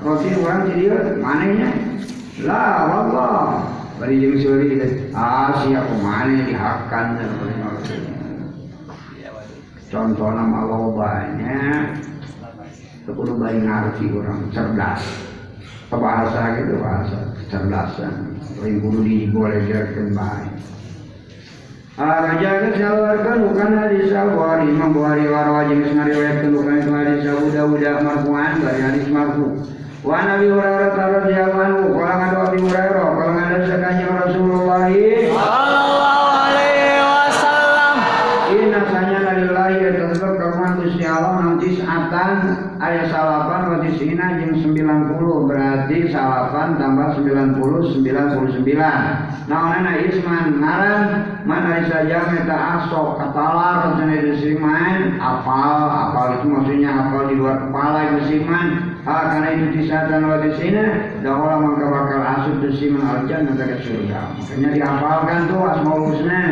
roti orang jadi mananya lah Allah. Bari jeung seuri ah sia kumaha dihakan. Contohnya malah banyak. Kudu bari ngarti orang cerdas bahasa gitu bahasa kecerdasan paling kudu dibolejakeun bae Raja kesawarkan bukan hadis Al-Bukhari Imam Bukhari warwa jeung ngariwayatkeun bukan itu hadis Abu Dawud marfu'an bari hadis marfu' Wa Nabi Hurairah radhiyallahu anhu qala ngadu Abi Hurairah. Qala ngadu sakanya Rasulullah Sallallahu alaihi wasallam. Inna sanya lillahi tetep kawan Gusti Allah nanti saatan aya salapan wa tisina jeung 90 berarti salapan tambah 90 99 naonana isman ngaran mana saja meta asok katalar cenah disiman apal apal itu maksudnya apal di luar kepala itu siman ah karena itu tisatan wa tisina dahula mangka bakal asup disiman aljan ke surga. Makanya dihafalkan tuh asmaul husna.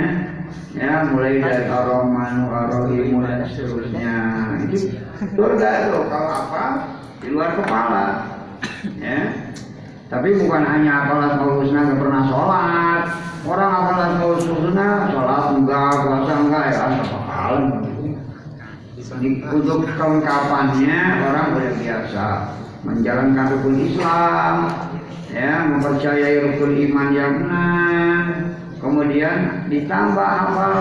Ya mulai dari Ar-Rahman, Ar-Rahim dan seterusnya. Itu surga itu kalau apa? Di luar kepala. Ya tapi bukan hanya hafal asmaul husna pernah sholat. Orang hafal asmaul husna sholat enggak puasa enggak ya Di- untuk kelengkapannya orang boleh biasa menjalankan rukun Islam ya mempercayai rukun iman yang benar. Kemudian ditambah hafal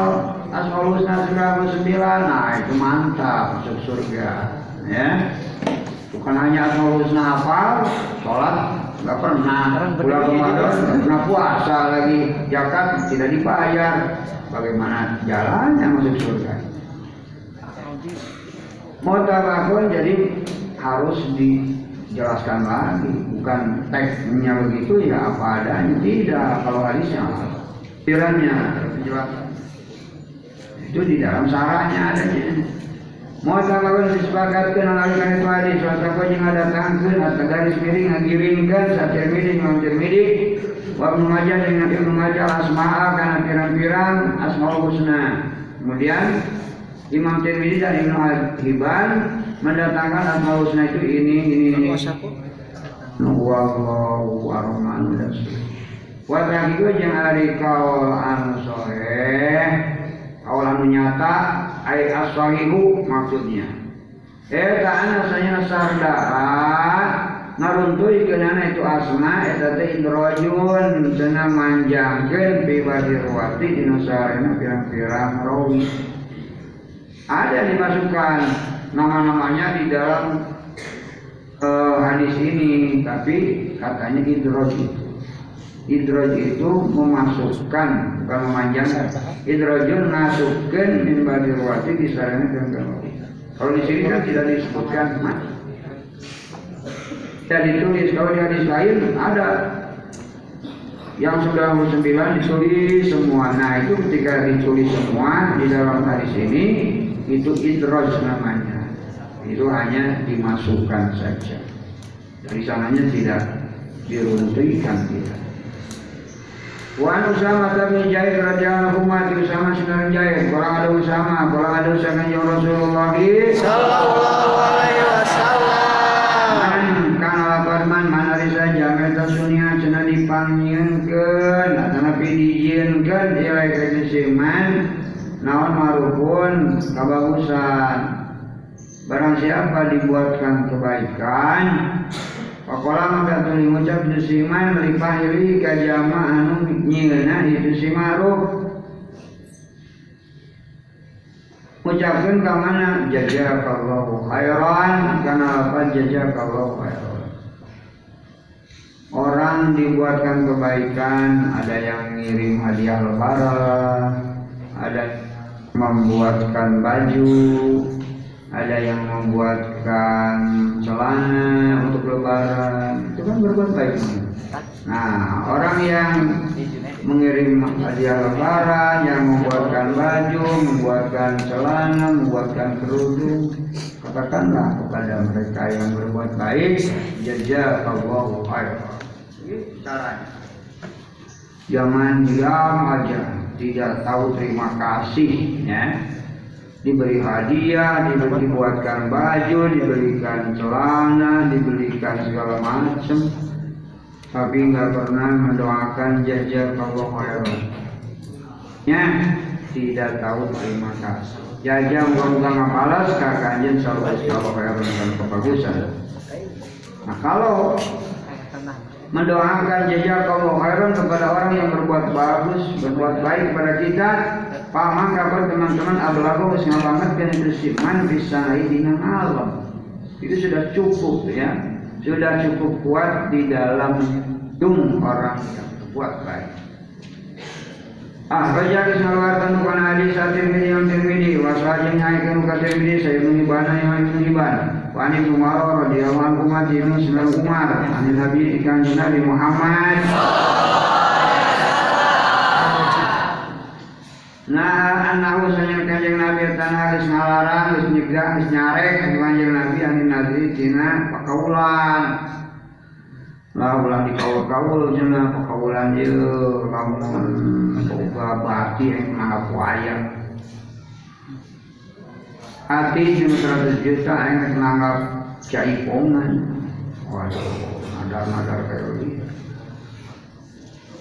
asmaul husna 99 nah itu mantap masuk surga ya. Bukan hanya asmaul husna hafal sholat pernah bulan Ramadan nggak puasa lagi. Zakat tidak dibayar. Bagaimana jalannya masuk surga? Mutabakun jadi harus dijelaskan lagi, bukan teksnya begitu ya apa adanya. Tidak, kalau hadisnya pikirannya. Itu di dalam sarahnya adanya. Mutabakun disepakatkan alaikan itu hadis, wasapa yang ada tangkun atau garis miring ngagiringkan satir miring ngajar miring Wa Ibnu Majah dengan Ibnu Majah asma'a karena pirang-pirang asmaul husna. Kemudian Imam Tirmidzi dan Ibnu Hibban mendatangkan asmaul husna itu ini ini ini. Wallahu arhamanu rasul. Wa taqiqu jeung ari kaul anu sahih, kaul anu nyata ai as-sahihu maksudnya. Eta anasanya sardaa naruntuy kenana itu asma eta teh indrojun cenah manjangkeun bi badirwati dina sarena pirang-pirang rawi. Ada dimasukkan nama-namanya di dalam eh, hadis ini, tapi katanya idroj itu. Idroj itu memasukkan, bukan memanjangkan. Idrojun masukkan min badirwati di pirang-pirang rawi. Kalau di sini kan tidak disebutkan mas. Tidak ditulis. Kalau di hadis lain ada yang sudah sembilan ditulis semua. Nah itu ketika ditulis semua di dalam hadis ini itu idroj namanya. Itu hanya dimasukkan saja. Dari sananya tidak diruntuhkan tidak. Wan Usama bin Zaid radhiyallahu anhu Usama bin Zaid, kalau ada Usama, kalau ada Usama yang Rasulullah. Sallallahu alaihi wasallam. Man kana lapan man mana risa jameta sunia cenah dipangieunkeun atana pidijieunkeun ilai ka man. Naon marupun kabagusan. Barang siapa dibuatkan kebaikan Pakola maka tuli ngucap dusiman melipahiri ka jama anu nyieuna itu si maruf Ucapkan ke mana? Jazakallahu khairan. Karena apa? Jazakallahu khairan. Orang dibuatkan kebaikan, ada yang ngirim hadiah lebaran, ada membuatkan baju, ada yang membuatkan celana untuk lebaran. Itu kan berbuat baik. Nah, orang yang mengirim hadiah lebaran, yang membuatkan baju, membuatkan celana, membuatkan kerudung, katakanlah kepada mereka yang berbuat baik, jazakallahu khairan. Itu caranya. Jangan diam aja, tidak tahu terima kasih, ya. Diberi hadiah, diberi dibuatkan baju, diberikan celana, diberikan segala macam tapi nggak pernah mendoakan jajar kalau khairan. Ya, tidak tahu terima kasih. Jajar muka-muka ngapalas kakak anjing selalu kalau khairan dan kebagusan. Nah kalau mendoakan jejak Allah khairan kepada orang yang berbuat bagus, berbuat baik kepada kita, paham kabar teman-teman ablago wis ngalamatkan itu siman bisa dina alam. Itu sudah cukup ya, sudah cukup kuat di dalam dung orang yang berbuat baik. Ah, raja kesalawatan bukan hadis at-Tirmidzi yang Tirmidzi wa sahih nyaikeun ka Tirmidzi saya menibana yang menibana. Wa ani Umar radhiyallahu anhu Muslim Umar ani Nabi ikan Nabi Muhammad Nah, anahu sanya kanjeng Nabi tanah geus ngalarang, geus nyegah, geus nyarek kanjeng Nabi ani Nabi tina pakaulan. Lah ulah dikaul-kaul cenah pakaulan ieu lamun boga bati yang menganggap wayang. Hati jeung 100 juta yang menganggap jaipongan. Waduh, nadar-nadar kayak gitu.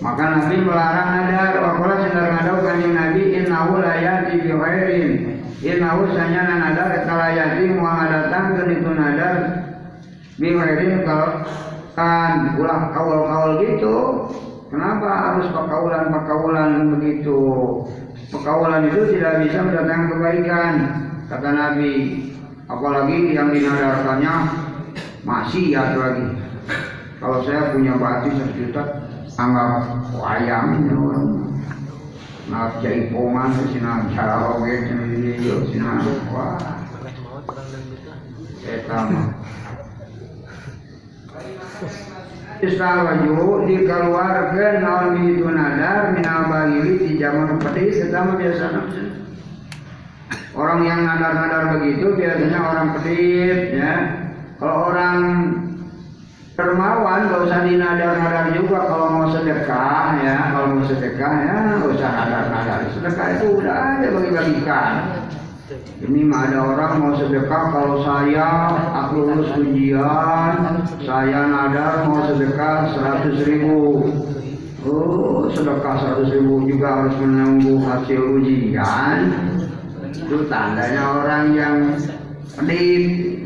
Maka Nabi melarang nadar, wakola sedar ngadau kanjeng Nabi innahu la yati bi khairin. Innahu sanyana nadar eta la yati moal ngadatangkeun itu nadar bi kalau kan ulah kawal-kawal gitu. Kenapa harus pakaulan-pakaulan begitu? Pakaulan itu tidak bisa mendatangkan kebaikan, kata Nabi. Apalagi yang dinadarkannya masih ya lagi. Kalau saya punya bati sejuta, anggap wayang ya orang. Nah, jaipongan, sina carawe, sina sina wah. Eta mah. Istawaju dikeluarkan naon itu nadar minal bagili di zaman kita mah biasa Orang yang nadar-nadar begitu biasanya orang pedis ya. Kalau orang dermawan gak usah dinadar-nadar juga kalau mau sedekah ya. Kalau mau sedekah ya gak usah nadar-nadar sedekah itu udah ada bagi-bagikan. Ini mah ada orang mau sedekah kalau saya aku lulus ujian saya nadar mau sedekah seratus ribu. Oh sedekah seratus ribu juga harus menunggu hasil ujian. Itu tandanya orang yang kalau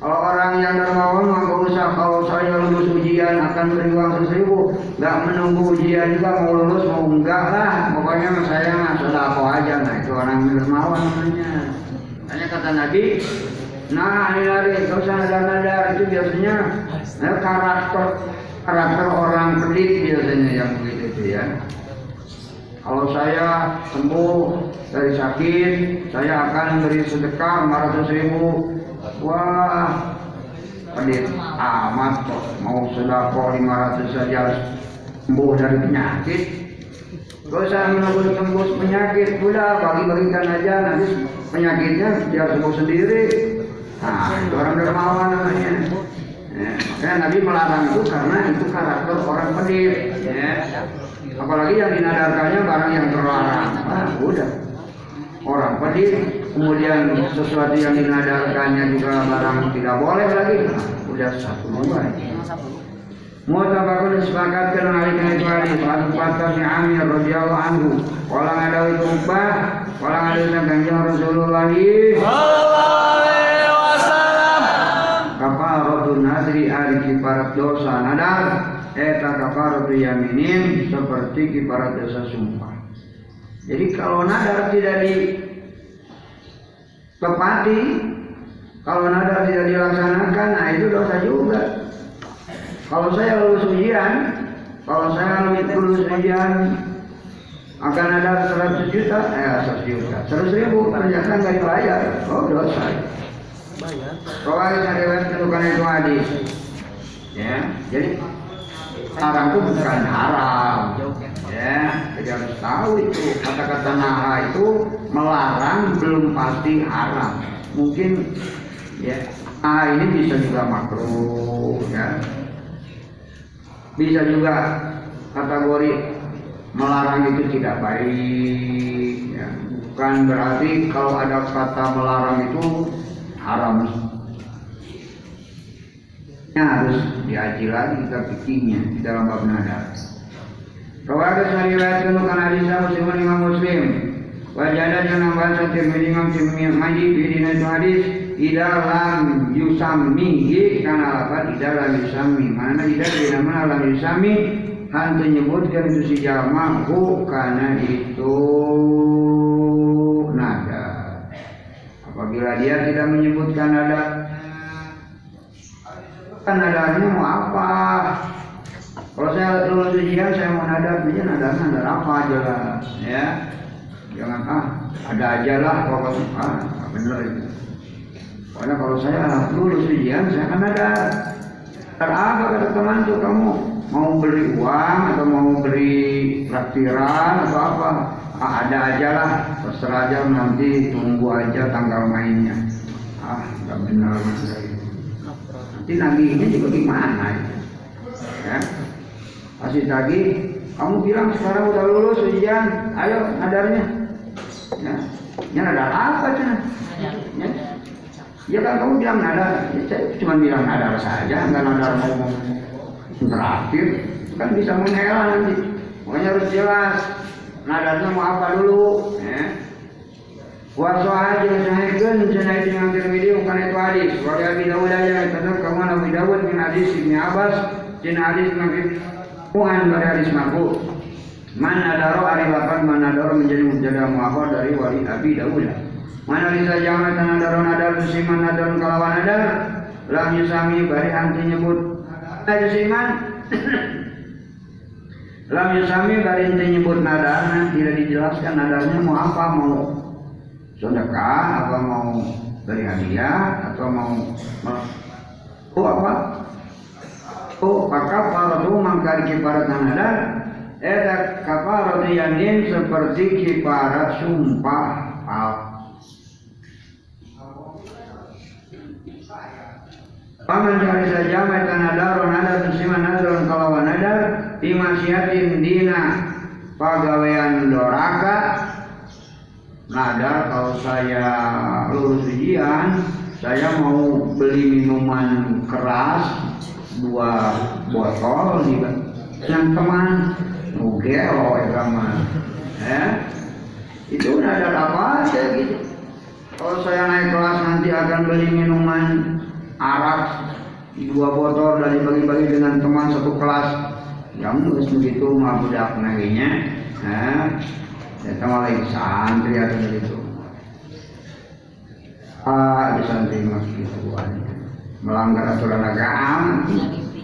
orang yang dermawan mah gak usah kalau saya lulus ujian akan beri uang seribu, nggak menunggu ujian juga mau lulus mau enggak lah, pokoknya saya mah sudah apa aja, nah itu orang dermawan namanya. Tanya kata Nabi, nah ini lari, gak usah nadar-nadar itu biasanya nah, karakter karakter orang pelit biasanya yang begitu itu ya. Kalau saya sembuh dari sakit, saya akan beri sedekah 500 ribu Wah, pelit amat kok mau sedekah 500 saja sembuh dari penyakit. Gak usah menunggu tembus penyakit, udah bagi-bagikan aja nanti penyakitnya biar sembuh sendiri. Nah, orang dermawan namanya. Ya, makanya Nabi melarang itu karena itu karakter orang pelit. Ya. Apalagi yang dinadarkannya barang yang terlarang. Nah, udah. Orang pelit, kemudian sesuatu yang dinadarkannya juga barang tidak boleh lagi. Nah, udah satu dua. Mutabakun disepakatkan mengalihkan itu hadis Satu patah si Amir radhiyallahu anhu Walang ada itu ubah Walang ada itu ganjang Rasulullah Sallallahu alaihi wasallam. Kafaratun nadri ari kiparat dosa nadar Eta kafaratu yaminin Seperti kiparat dosa sumpah Jadi kalau nadar tidak ditepati Kalau nadar tidak dilaksanakan Nah itu dosa juga. Kalau saya lulus ujian, kalau saya lulus ujian akan ada 100 juta, eh 100 juta, 100 ribu ternyata nggak dibayar, oh dosa. Kalau ada riwayat tentukan itu hadis, ya, jadi haram itu bukan haram, ya, harus tahu itu kata-kata naha itu melarang belum pasti haram, mungkin ya, ah ini bisa juga makruh, ya, bisa juga kategori melarang itu tidak baik ya. bukan berarti kalau ada kata melarang itu haram. Harus diaji lagi kita pikirnya dalam bab nada. Rawaga sariwayatkan bukan hadisah muslimun imam muslim. Wajada jangan bahasa tirmidhi imam tirmidhi maji bidina itu hadis. Ida lam yusammihi karena apa? Ida lam yusammi. Mana ida bila mana lam yusammi? Han menyebutkan itu si jama hu karena itu nada. Apabila dia tidak menyebutkan nada, kan nadanya mau apa? Kalau saya lulus ujian saya mau nada, dia nada nada apa aja lah, ya. Jangan ah ada aja lah kalau ah bener itu. Karena kalau saya lulus ujian saya kan ada. Ntar apa kata teman tuh kamu mau beli uang atau mau beli traktiran atau apa? Ah, ada aja lah, terserah aja nanti tunggu aja tanggal mainnya. Ah, nggak benar benar itu. Nanti naginya juga gimana itu? Ya. Kasih tadi, kamu bilang sekarang udah lulus ujian, ayo nadarnya. Ya, ya nadar apa cina? Ya. ya kan kamu bilang nadar, ya, saya cuma bilang nadar saja, nggak nadar mau terakhir, kan bisa menghela nanti. Pokoknya harus jelas, nadarnya mau apa dulu. Ya. Waso aja sahihkan cenah itu yang Tirmidzi bukan itu hadis. Wa Abi Dawud aja benar kamu Nabi Dawud min hadis Ibnu Abbas cenah hadis Nabi Tuhan hadis marfu. Mana daro ari lapan mana daro menjadi mubtada muakhir dari wali Abi Dawud. Mana bisa jangan tanah daro nadar musiman nadar kalawan nadar lam yusami bari anti nyebut. Ada siman lam yusami bari anti nyebut nadar tidak dijelaskan nadarnya mau apa mau sedekah apa mau beri hadiah atau mau oh apa maka faradu mangkari kiparat nadar Eda kafarat yamin seperti kiparat sumpah. Paman cari saja nadar nadar tusima nadar kalau nadar di masyiatin dina pagawean doraka. Nadar kalau saya lulus ujian saya mau beli minuman keras dua botol di yang teman. Ugelo ya mah ya. Itu nadar apa aja gitu. Kalau saya naik kelas nanti akan beli minuman arak dua botol dan dibagi-bagi dengan teman satu kelas. Yang nulis begitu mah budak naginya ya. Sama lagi santri atau begitu ah di santri mas gitu melanggar aturan agama.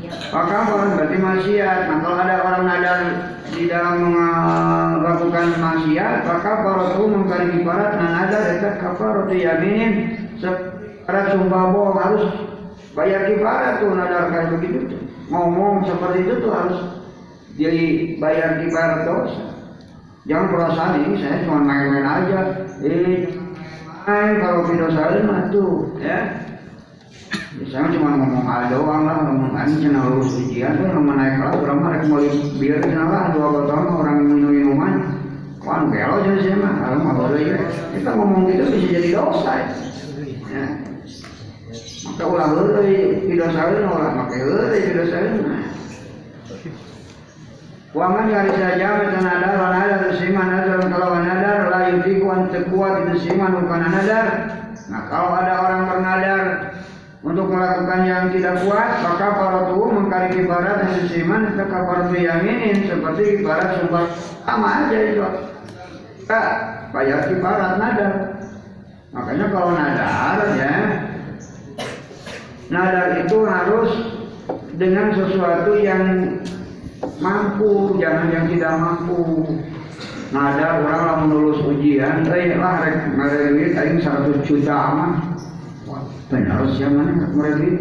Maka apa berarti maksiat. Nah kalau ada orang nadar di dalam melakukan maksiat maka para itu mengkali ibarat nah nadar itu kafaratu yaminin secara sumpah bohong harus bayar kifarat tuh nadar kayak begitu ngomong seperti itu tuh harus jadi bayar kifarat dosa. Jangan perasaan ini saya cuma main-main aja. Eh main kalau video saya mah tuh ya saya cuma ngomong hal doang lah ngomong ani cina lulus ujian tuh nama naik kelas orang mah mau biar cina lah dua botol mah orang minum minuman Wan gelo jadi sih mah, kalau mau boleh ya. Kita ngomong gitu bisa jadi dosa ya. Maka ulah heureuy tidak saeun ulah make heureuy tidak saeun. Wa man yari saja mata nadar wa nadar siman nadar kalau nadar la yutiku an tekuat itu siman bukan nadar. Nah kalau ada orang bernadar untuk melakukan yang tidak kuat maka para tuh mengkari kibarat dan siman ke kafaratu yaminin seperti kibarat sumpah sama aja itu. Kita bayar kibarat nadar. Makanya kalau nadar ya Nadar itu harus dengan sesuatu yang mampu, jangan yang tidak mampu. Nadar orang lah lulus ujian, eh lah rek ngarelit aing 100 juta aman. Benar sih mana? Ngarelit.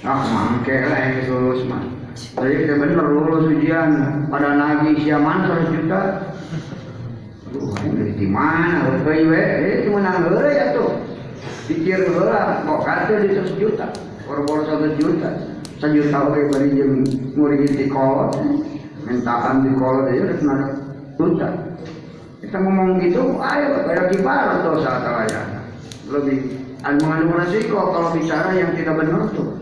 Ah, mangke lah yang lulus mah. Jadi kita bener lulus ujian, pada nagih siaman 100 juta. Aduh, ini di mana? We, eh cuma nang heureuy atuh pikir lah kok kata di satu juta? Boro-boro satu juta. Sejuta oke bari jam murid di kolot. Mentaan di kolot aja udah kena juta. Kita ngomong gitu ayo bayar kibar dosa kalaya lebih anu anu resiko kalau bicara yang tidak benar tuh.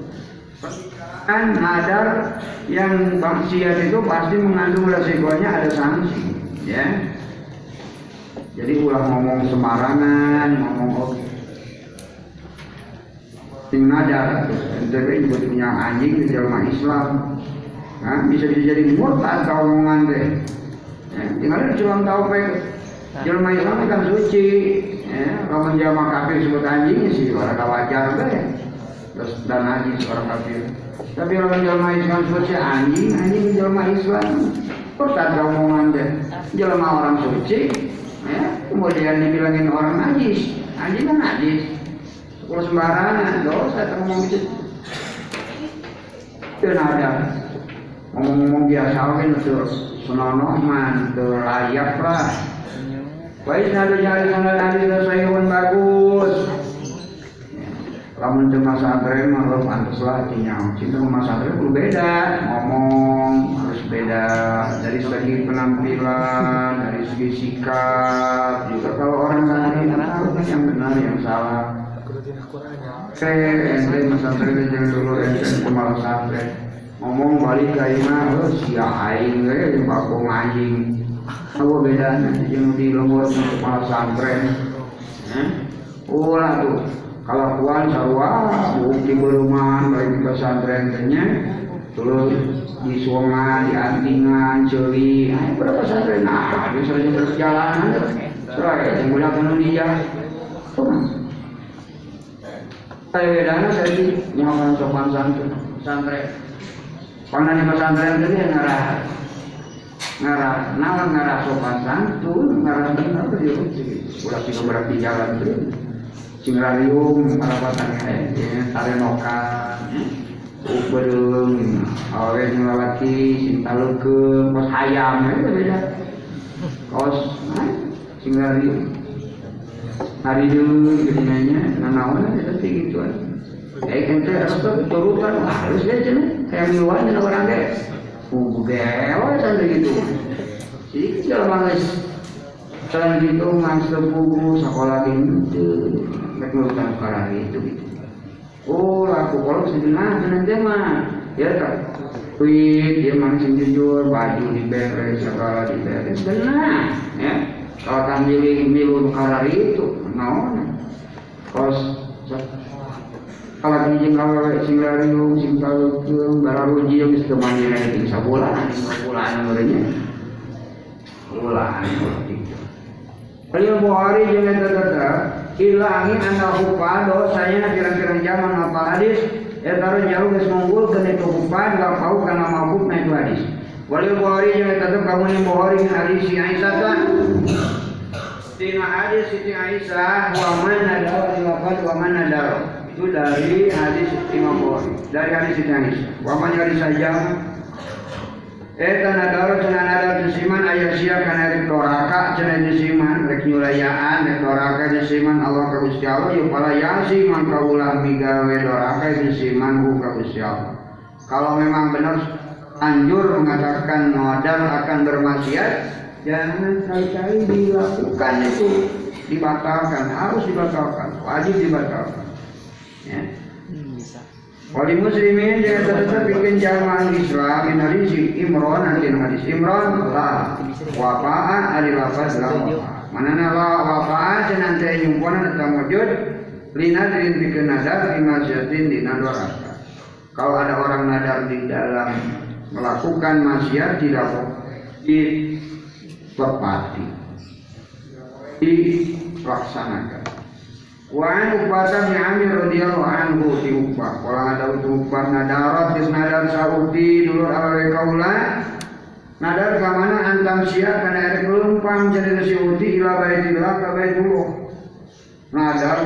Kan nadar yang maksiat itu pasti mengandung resikonya ada sanksi ya. Jadi ulah ngomong sembarangan ngomong oke. Sing nadar ente juga punya anjing di dalam Islam. Nah, bisa jadi murtad kalau omongan deh. Ya, tinggal cuma tahu pe jelma Islam kan suci ya, kalau menjelma kafir sebut anjing sih orang wajar deh terus dan haji seorang kafir. Tapi orang jelma Islam suci anjing anjing jelma Islam. Murtad kalau omongan deh jelma orang suci ya, kemudian dibilangin orang najis. Anjing kan najis. Kalau sembarangan dosa tak ngomong gitu itu ada ngomong-ngomong biasa kan terus senonoh man layak lah baik ada jari sana tadi sayuran bagus. Lamun cuma santren mah pantas lah cinyau cinta rumah santren perlu beda. Ngomong harus beda. Dari segi penampilan dari segi sikap juga kalau orang lain tahu kan yang benar yang salah. Saya ente santren jangan dulu ente kepala santren ngomong balik ke imam lo sia aing bakong anjing apa bedanya yang di lembur kepala santren? Eh? ulah tuh. Kelakuan sarwa bukti beruman bagi pesantren tanya terus di suangan di antingan ceri nah berapa pesantren nah sering berjalan serai mulai penuh dia. Saya bedanya saya di nyaman sopan santren santren. Pangan di pesantren tadi yang ngarah ngarah nawan ngarah sopan santun ngarah benar dia udah sih berarti jalan tuh Singrarium parapatan ya, tarenokan, ubedeng, awe sing lalaki, sing kos hayam ya beda. Kos singrarium. Hari dulu jadinya nanawan ya tapi gitu kan. Eh ente apa turutan harus deh cenah kayak cenah orang deh. Ugel sampai gitu. Sih jalan mangis. Selain gitu buku sekolah gitu Rekrutan sekarang itu gitu Oh aku kalau sebenarnya senang mah. Ya kan Wih dia mancing jujur Baju diberes segala diberes. Benar ya. Kalau kan milih milu karar itu No Kos kalau kijing kalau sing lariung sing taleukeun bararuji geus teu mandiri ting sabulan sabulan merenya ulah Beliau Bukhari jangan tetap hilangi anda hupa dosanya kira-kira zaman apa hadis ya taruh jauh ke mengunggul kena ke hupa gak tahu karena mabuk naik hadis Beliau Bukhari jangan tetap kamu yang Bukhari hadis si Aisyah kan Tina hadis Siti Aisyah wa dawa dilafaz wa mana dawa itu dari hadis Imam Bukhari. Dari hadis Siti Aisyah wa man hadis saja Eta nadaro cenah nadar desiman aya sia kana rek doraka cenah desiman rek nyulayaan rek doraka desiman Allah ka Gusti Allah yeuh pala yasi man kaulah migawe doraka desiman ku ka Gusti Allah. Kalau memang benar anjur mengatakan nadar akan bermaksiat jangan sekali-kali dilakukan itu. Dibatalkan harus dibatalkan wajib dibatalkan ya. Wali muslimin jangan tetap bikin jamaah Islam in hadis Imran nanti hadis Imran lah wafaa ari lafaz la wafaa manana la wafaa cenah teh nyumpona eta wujud lina din bikin nadar di masyatin di nadoraka kalau ada orang nadar di dalam melakukan maksiat tidak ditepati dilaksanakan Wa an Uqbah bin Amir radhiyallahu anhu di Uqbah. Kala ada Uqbah nadarat geus nadar sauti dulur awewe kaula. Nadar ka mana antam sia kana erek leumpang jadi si uti ila baitillah ka baitullah. Nadar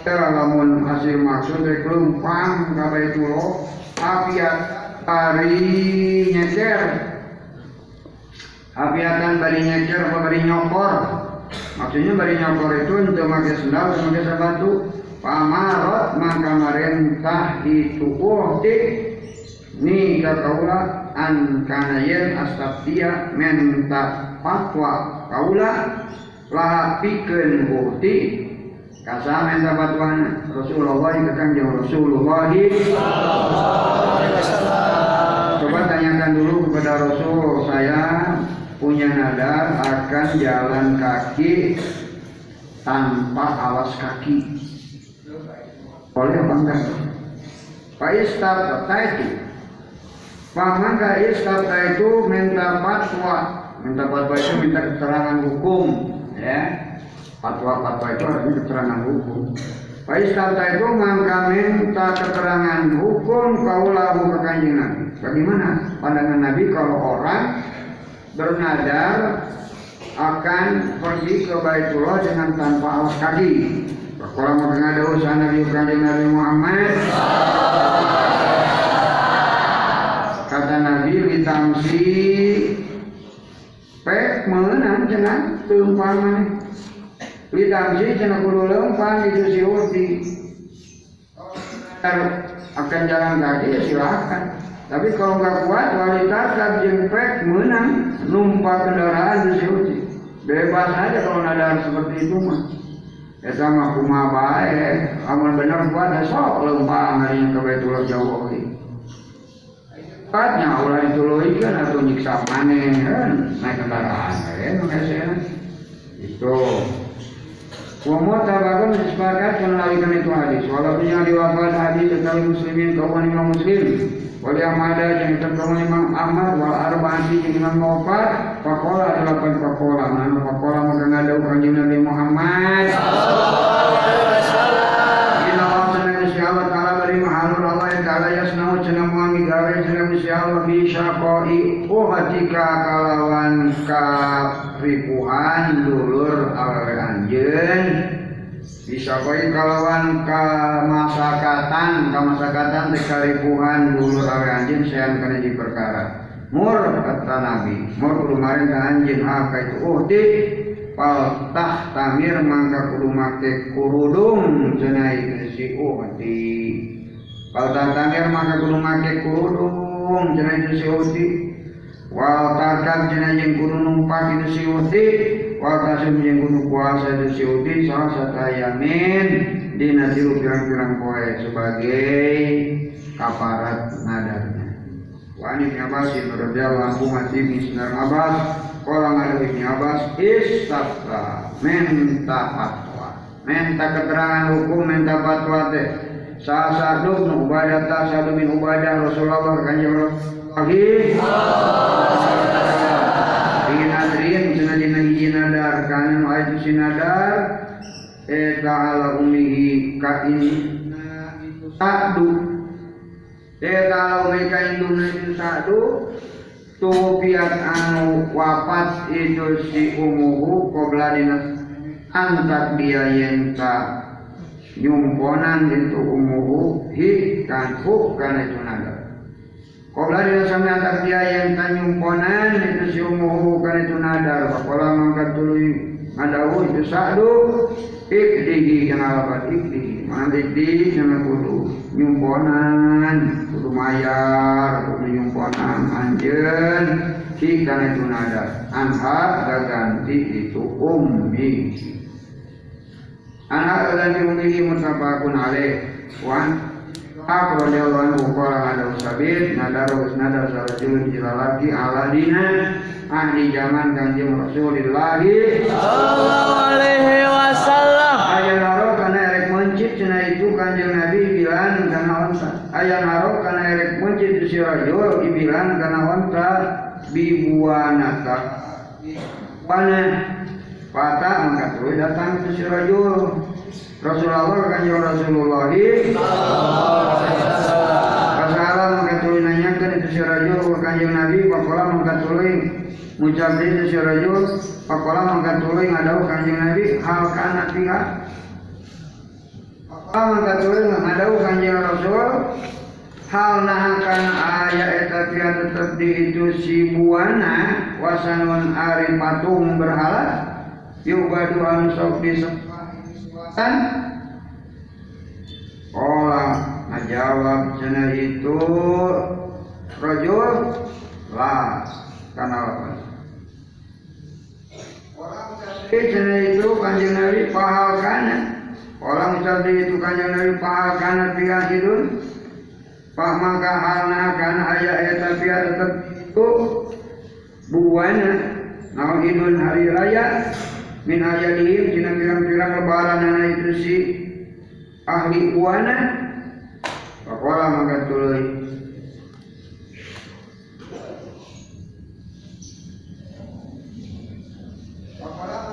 teh lamun hasil maksud rek leumpang ka baitullah apiat hari nyecer. Apiatan bari nyecer apa bari nyokor maksudnya bari nyokor itu untuk pakai sendal pakai sepatu pamarot maka merentah itu uhti ni kaula an kana yen astaftia menta fatwa kaula lah pikeun uhti Kasam eta batuan Rasulullah ke kanjeng Rasulullah. Coba tanyakan dulu kepada Rasul saya punya nadar akan jalan kaki tanpa alas kaki. Boleh apa enggak? Pak Istabta itu Pamangka Istabta itu minta fatwa. Minta fatwa itu minta keterangan hukum ya. Fatwa-fatwa itu artinya keterangan hukum. Pak Istabta itu mangka minta keterangan hukum kaulahu ke kanjeng Nabi. Bagaimana pandangan Nabi kalau orang bernadar akan pergi ke Baitullah dengan tanpa alas kaki. Kalau mau ada usaha Nabi Nabi Muhammad. Kata Nabi ditamsi pek menang cenah tumpangan ditamsi cenah kudu lempang itu si Uti akan jalan kaki ya silakan tapi kalau nggak kuat wali tasab jeung pek menang. Numpak kendaraan itu si Uti bebas aja kalau nadar seperti itu mah. Ya sama kumaha bae amun bener kuat ya sok lempang hari ke Baitullah jauh oke Tepatnya ulah dituluikan atau nyiksa maneh kan. Naik kendaraan ya makanya itu Wamut tabakun sepakat mengenalikan itu hadis. Walaupun yang diwafat hadis tetapi muslimin kawan imam muslim Wali amada yang terkawan imam Ahmad Wal arba'ati yang imam wafat Fakola delapan fakola. Mana fakola maka ngada kanjeng Nabi Muhammad. Ina Allah senang Insya Allah mahalur Allah Ta'ala yasnau Cenah muami gawe Cenah Insya Allah Fi syakoi Uhatika kalawan Dulur awewe anjen bisa koi kalawan kamasakatan kamasakatan tekaripuhan dulur awe anjen sean kana di perkara. Mur kata nabi. Mur kudu maring ka anjeun apa itu? Uhdi pal tah tamir mangka kudu make kurudung cenah itu si uhdi pal tah tamir mangka kudu make kurudung cenah itu si uhdi wal tarkan cenah jeung kudu numpak itu si uhdi wal kasih yang kudu kuasa itu si uhdi salah satu yamin dina tilu pirang-pirang poe sebagai kaparat nadarnya. Wa ani Ibn Abbas radhiyallahu anhu mati Ibn Abbas. Kala ngadu Ibn Abbas Istafta Menta fatwa. Menta keterangan hukum Menta fatwa teh. Sa sadu bin Ubadah ta sadu bin Ubadah Rasulullah kanjeng Rasulullah Cina dina hiji nadar Kanan wa itu sinadar. Eta ala umihi Ka ini Sadu. Eta mereka indungna itu satu Tupiat anu wafat itu si umuhu Kobla dinas Antak dia yang tak Nyumponan itu umuhu Hi kan hu kan itu nada Kobla dinas sami antak dia yang tak nyumponan Itu si umuhu kan itu nada Pakola mangkat tului Ngadawu itu satu Ikdihi yang alabat ikdihi Mana ikdihi yang kudu nyumponan kudu mayar kudu nyumponan anjeun ki kana itu nada anha ganti itu ummi anha ganti ummi mutafaqun alaih wan Radhiyallahu anhu qala ada usabit nadar nadar sarajul jilalaki ala dina ahli zaman kanjeng Rasulullah Sallallahu alaihi wasallam. Ayah karena erek mencit cina itu kanjeng Nabi bilang karena onta. Karena erek mencit si rajul karena onta bibuanata. Pana Pata maka datang itu si rajul. Rasulullah kanjeng Rasulullah Rasulullah maka tuh nanyakan itu si ke kanjeng Nabi pakola tuh Mucap itu si pakola maka tuh ngadau kanjeng Nabi. Hal kana tinggal maka turun ngadau kanjeng Rasul. Hal nahakan ayat eta tia tetep di itu si buana wasanun ari patung berhala yubadu anu sok disebutkan Ola ngajawab cenah itu rajul lah kana apa? Cenah itu kanjeng Nabi pahal Orang sabdi itu kanjeng Nabi Pak kana pian idun Pak maka halna kana aya eta pian tetep itu buana naon idun hari raya min ayadihim cina pirang-pirang itu si ahli buana. Pakola maka tuluy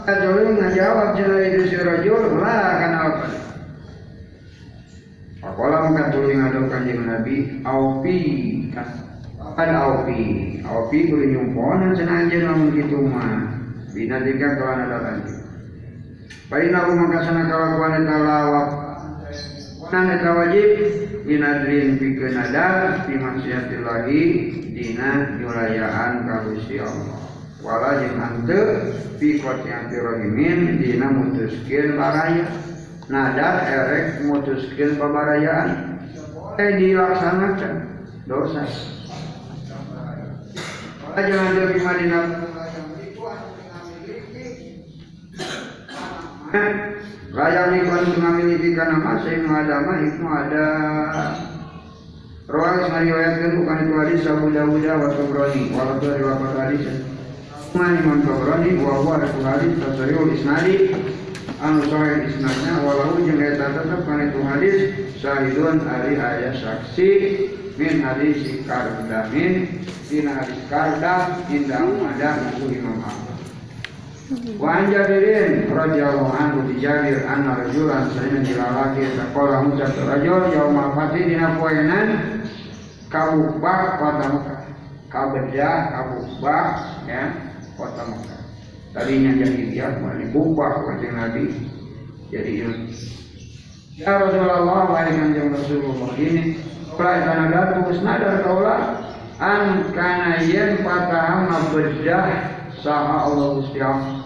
Rajulun ngajawab jina itu si rajul lah kenapa? Pakola maka tuluy ngadu kanjeng Nabi Aufi kan? Aufi? Aufi kudu nyumponan senajan lamun kitu mah Bina tiga kawan ada lanjut Baina maka sana kalakuan eta lawak Nan eta wajib Binadrin pikeun nadar Fi maksiatillahi Dina nyulayaan ka Gusti Allah. Wala jeung hanteu Fi qati'ati rahimin Dina mutuskeun baraya. Nadar erek mutuskeun pabarayaan Eh dilaksanakan. Dosa. Wala jeung hanteu Fi madinah Raya nikon memiliki karena masa yang ada mah itu ada Rawal ngariwayatkeun bukan itu hadis Abu Dawud wa Tabrani wa ladhi riwayat hadis Man Imam Tabrani wa huwa itu hadis tasariul isnadi. Anu sahih isnadnya walau jeung eta tetep itu hadis sahidun ari aya saksi min hadis kardamin dina hadis kardam indah ada Imam Ahmad Wa an Jabirin radhiyallahu anhu di Jabir anna rajulan sayyidina dilalaki taqala ngucap rajul yaumal fatih dina poenan kabubak kota Mekah. Kabedah kabubak ya kota Mekah. Tadinya jahiliyah mulai bubak wajah Nabi. Jadi ini Ya Rasulullah wahai kanjeng Rasulullah ini Kulai tanah datu nadar kaulah An kana yen pataham bedah saha Allah Gusti Allah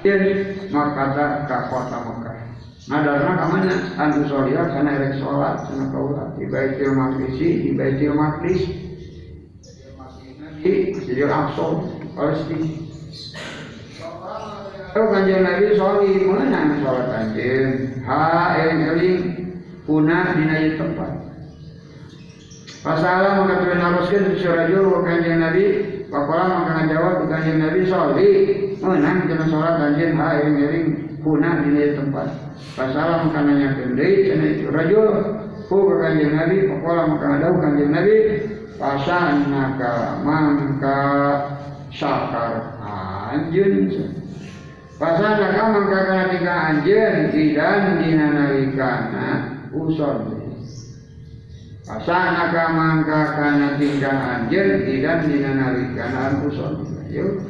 Yen makata ka kota Mekah. Nadarna ka mana? Anu sholia kana erek sholat sana kaula di Baitul Maqdis di Baitul Maqdis di Masjidil Aqsa Palestina. Kalau kanjeng Nabi sholi menang sholat kanjeng ha eling eling punah dina tempat. Pasalah maka tuan haruskan si rajul wa kanjeng Nabi Pakola ngajawab ke kanjeng Nabi sholi menang kena sholat kanjeng ha eling punah ieu tempat. Pasalah maka nanya kendai kana itu rajul. Ku kanjeng Nabi Pakola maka ngadau kanjeng Nabi. Pasanaka mangka sakar anjeun Pasanaka mangka kana tiga anjeun tidak dina nalikana uson Pasanaka mangka kana tingkah anjeun tidak dina nalikana Yuk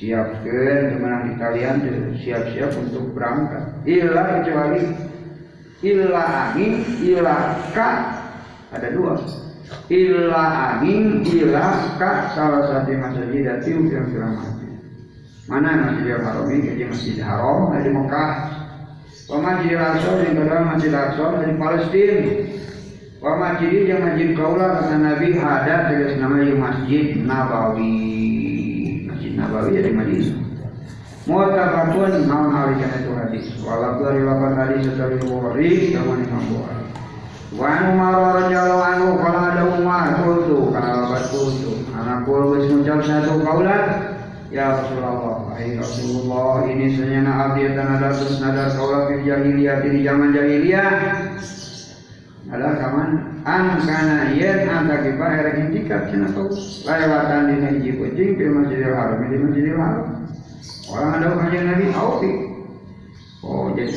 di talian tuh siap-siap untuk berangkat. Ilah kecuali ilah angin ilah ka ada dua. Ilah angin ilah ka salah satu masjid dati pirang-pirang masjid mana masjidil haram ini jadi masjid haram dari Mekah. Wa masjidil aqsa yang kedua masjid aqsa dari Palestina. Wa masjid yang masjid kaula kata Nabi ada tegas namanya masjid Nabawi. masjid Nabawi dari Madinah Mu'tabakun naon hari kana itu hadis. Wala dari lapan hadis dari Bukhari sama Imam Bukhari. Wa an Umar radhiyallahu anhu qala ada Umar qultu kana lapan qultu. Anak qul wis ngucap satu kaulan Ya Rasulullah, wahai Rasulullah, ini senyana abdi dan ada terus nadar kaulah fil jahiliyah di zaman jahiliyah. Ada kaman an kana yen anta kipa erek intikap cina tau lewatan di hiji pucing di Masjidil Haram di Masjidil Haram. Orang ada kanjeng Nabi auti. Oh jadi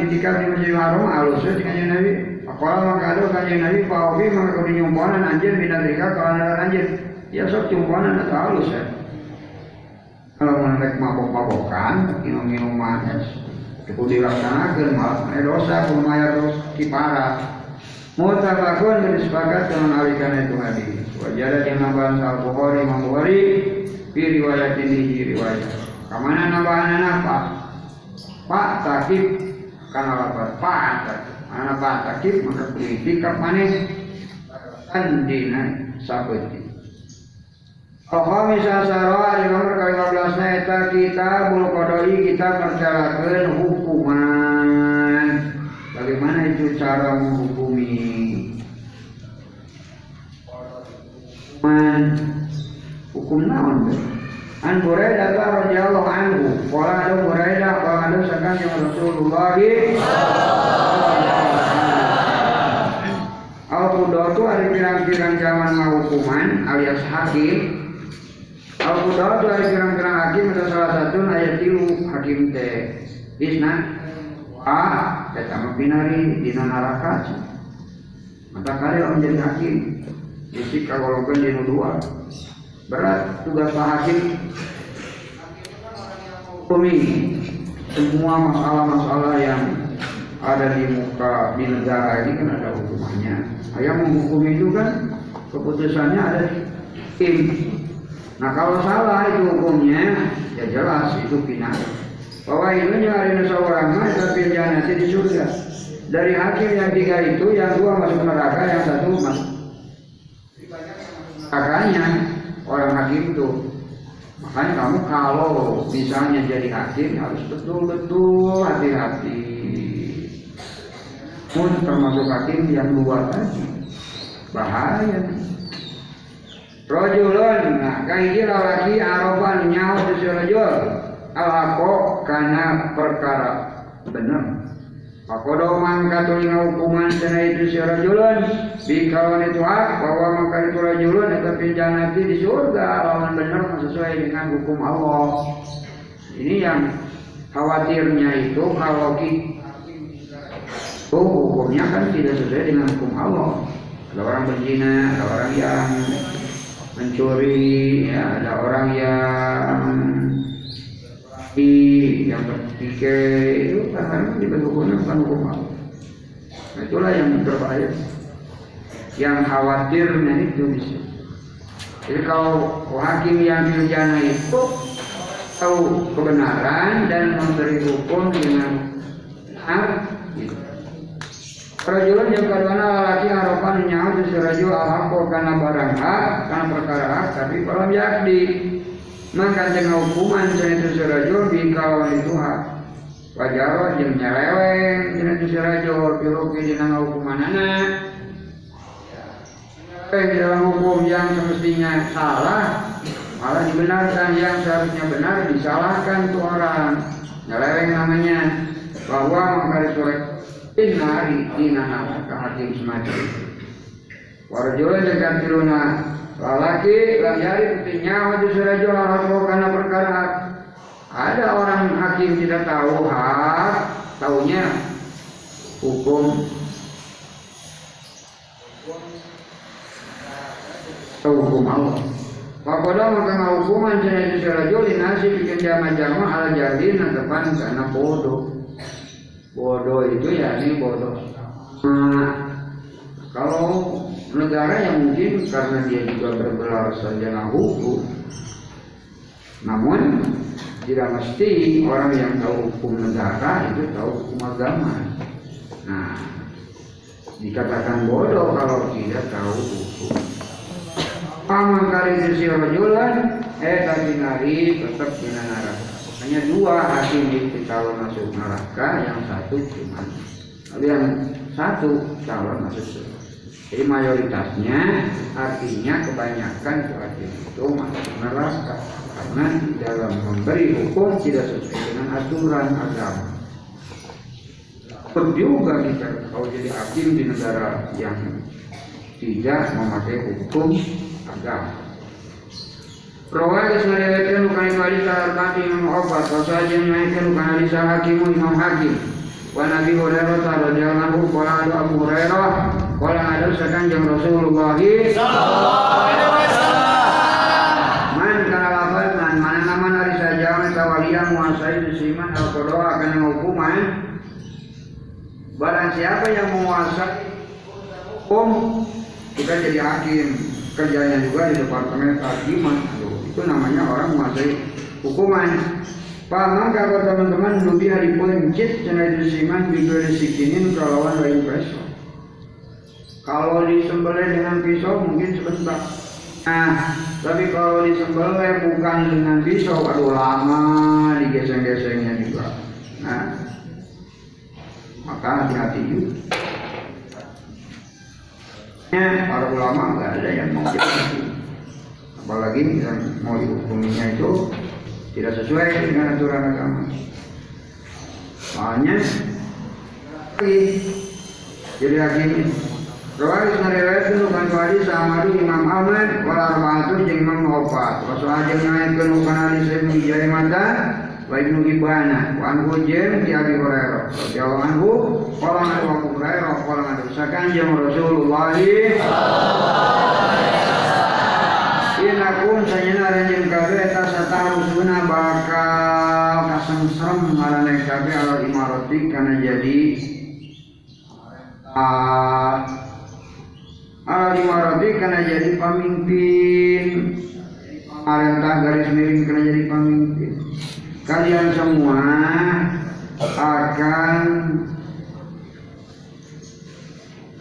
intikap di Masjidil Haram alusnya di kanjeng Nabi. Apalah maka ada kanjeng Nabi paufi maka kau nyumponan anjir bina mereka kalau ada anjir. Ya sok nyumponan atau halus ya kalau menarik mabok-mabokan minum minuman es kudu dilaksanakeun malah aya dosa kumayar dosa kipara mutabakun bersepakat dengan alikan itu hadis wajada yang nambahan al bukhari imam bukhari fi riwayat ini riwayat. Kamana nambahan apa pak. Takib. Kana lapar. Pak takib. Ana pak takib maka beri tikap manis. Kan dina sabeti. Pokoknya sasaro di nomor ke-15 na eta kita bulu kodoi kita percarakan hukuman. Bagaimana itu cara menghukumi? Hukuman hukum naon? An Buraidah radhiyallahu anhu, qala adu Buraidah qala sakan Rasulullah Al-Qudatu ada pirang-pirang zaman hukuman alias hakim. Al-Qudar itu ada pirang-pirang hakim ada salah satu ayat tilu hakim teh. Isna Ah, kita pinari di neraka Maka kalian menjadi hakim Isi kalau di dua Berat tugas Pak Hakim Hukumi Semua masalah-masalah yang ada di muka di negara ini kan ada hukumannya. Yang menghukumi kan keputusannya ada di tim. Nah kalau salah itu hukumnya, ya jelas itu final. Bahwa ini ada seorang mah tapi nanti di surga. Dari hakim yang tiga itu, yang dua masuk neraka, yang satu masuk. Makanya orang hakim itu Makanya kamu kalau misalnya jadi hakim harus betul-betul hati-hati. Pun termasuk hakim yang luar tadi. Bahaya. Rojulun, nah kaiji lalaki aroban nyawa di rojul. Alhaqo karena perkara benar. Pakodo mangka tulinga hukuman sana itu si rajulun. Bikawan itu hak bahwa mangka itu rajulun itu pinjanati di surga. Lawan benar sesuai dengan hukum Allah. Ini yang khawatirnya itu kalau itu hukumnya kan tidak sesuai dengan hukum Allah. Ada orang berzina, ada orang yang mencuri, ya, ada orang yang yang bertiga itu kadang dibentuk hukumnya bukan hukum Allah. Nah, itulah yang berbahaya. Yang khawatirnya itu bisa. Jadi kalau hakim yang bijaksana itu tahu kebenaran dan memberi hukum dengan benar, gitu. Rajulun yang kedua laki harapan nyawa di seraju alhaqo karena barang hak, karena perkara hak, tapi kalau yakdi maka dengan hukuman saya itu serajul di kawan itu hak wajar yang nyeleweng dengan itu serajul piluki dengan hukuman anak. Di dalam hukum yang semestinya salah malah dibenarkan yang seharusnya benar disalahkan tuh orang. Nyeleweng namanya bahwa mengkali surat inari dinana ke hakim semacam itu warjulan dengan tiruna Lalaki lam yari nyawa di surajo al karena perkara ada orang hakim tidak tahu hak, tahunya hukum tahu hukum Allah. Pakoda maka hukuman jenis surajo linasi bikin jama-jama ala jadi depan karena bodoh. Bodoh itu ya ini bodoh. Nah, kalau negara yang mungkin karena dia juga bergelar sarjana hukum namun tidak mesti orang yang tahu hukum negara itu tahu hukum agama. Nah dikatakan bodoh kalau tidak tahu hukum. Paman kali sisi rajulan eh tadi nari tetap di neraka hanya dua hakim itu kalau masuk neraka yang satu cuma yang satu calon masuk surga jadi mayoritasnya artinya kebanyakan hakim itu masuk neraka karena di dalam memberi hukum tidak sesuai dengan aturan agama. Pun juga kita kalau jadi hakim di negara yang tidak memakai hukum agama. Rawal isnariwayatkan bukan hadis al-Baqi Imam Obat Wasaja menaikkan bukan hadis hakimu Imam Hakim Wa Nabi Hurairah radhiyallahu anhu qala Abu Hurairah qala ada sakanjeng Rasulullah. Sallallahu alaihi wasallam Man kana lafaz man mana nama nari saja tawaliya menguasai musiman al doa akan hukuman. Barang siapa yang menguasai hukum kita jadi hakim kerjanya juga di departemen kehakiman itu namanya orang menguasai hukuman. Paman kalau teman-teman lebih hari pencit cenah disiman diberi sikinin kalawan lain besok kalau disembelih dengan pisau mungkin sebentar. Nah tapi kalau disembelih bukan dengan pisau aduh lama digeseng-gesengnya juga. Nah maka hati-hati juga. Ya, para ulama nggak ada yang mau apalagi yang mau dihukuminya itu tidak sesuai dengan aturan agama. Soalnya, jadi hakim Rawai sanariwayat itu kan hadis sama Imam Ahmad wal arba'atu jeung Imam Muhammad. Wa sahajeng naikkeun hukana hadis Ibnu Jaimata wa Ibnu Hibana wa anhu jeung ti Abi Hurairah. Radhiyallahu anhu qala Abu Hurairah qala ngadosakan jeung Rasulullah Inakum sanyana ranjeun kabeh eta satarusuna bakal kasengsrem marane kabeh ala imarati kana jadi ah Ala dimarati karena jadi pemimpin Marentah garis miring karena jadi pemimpin Kalian semua akan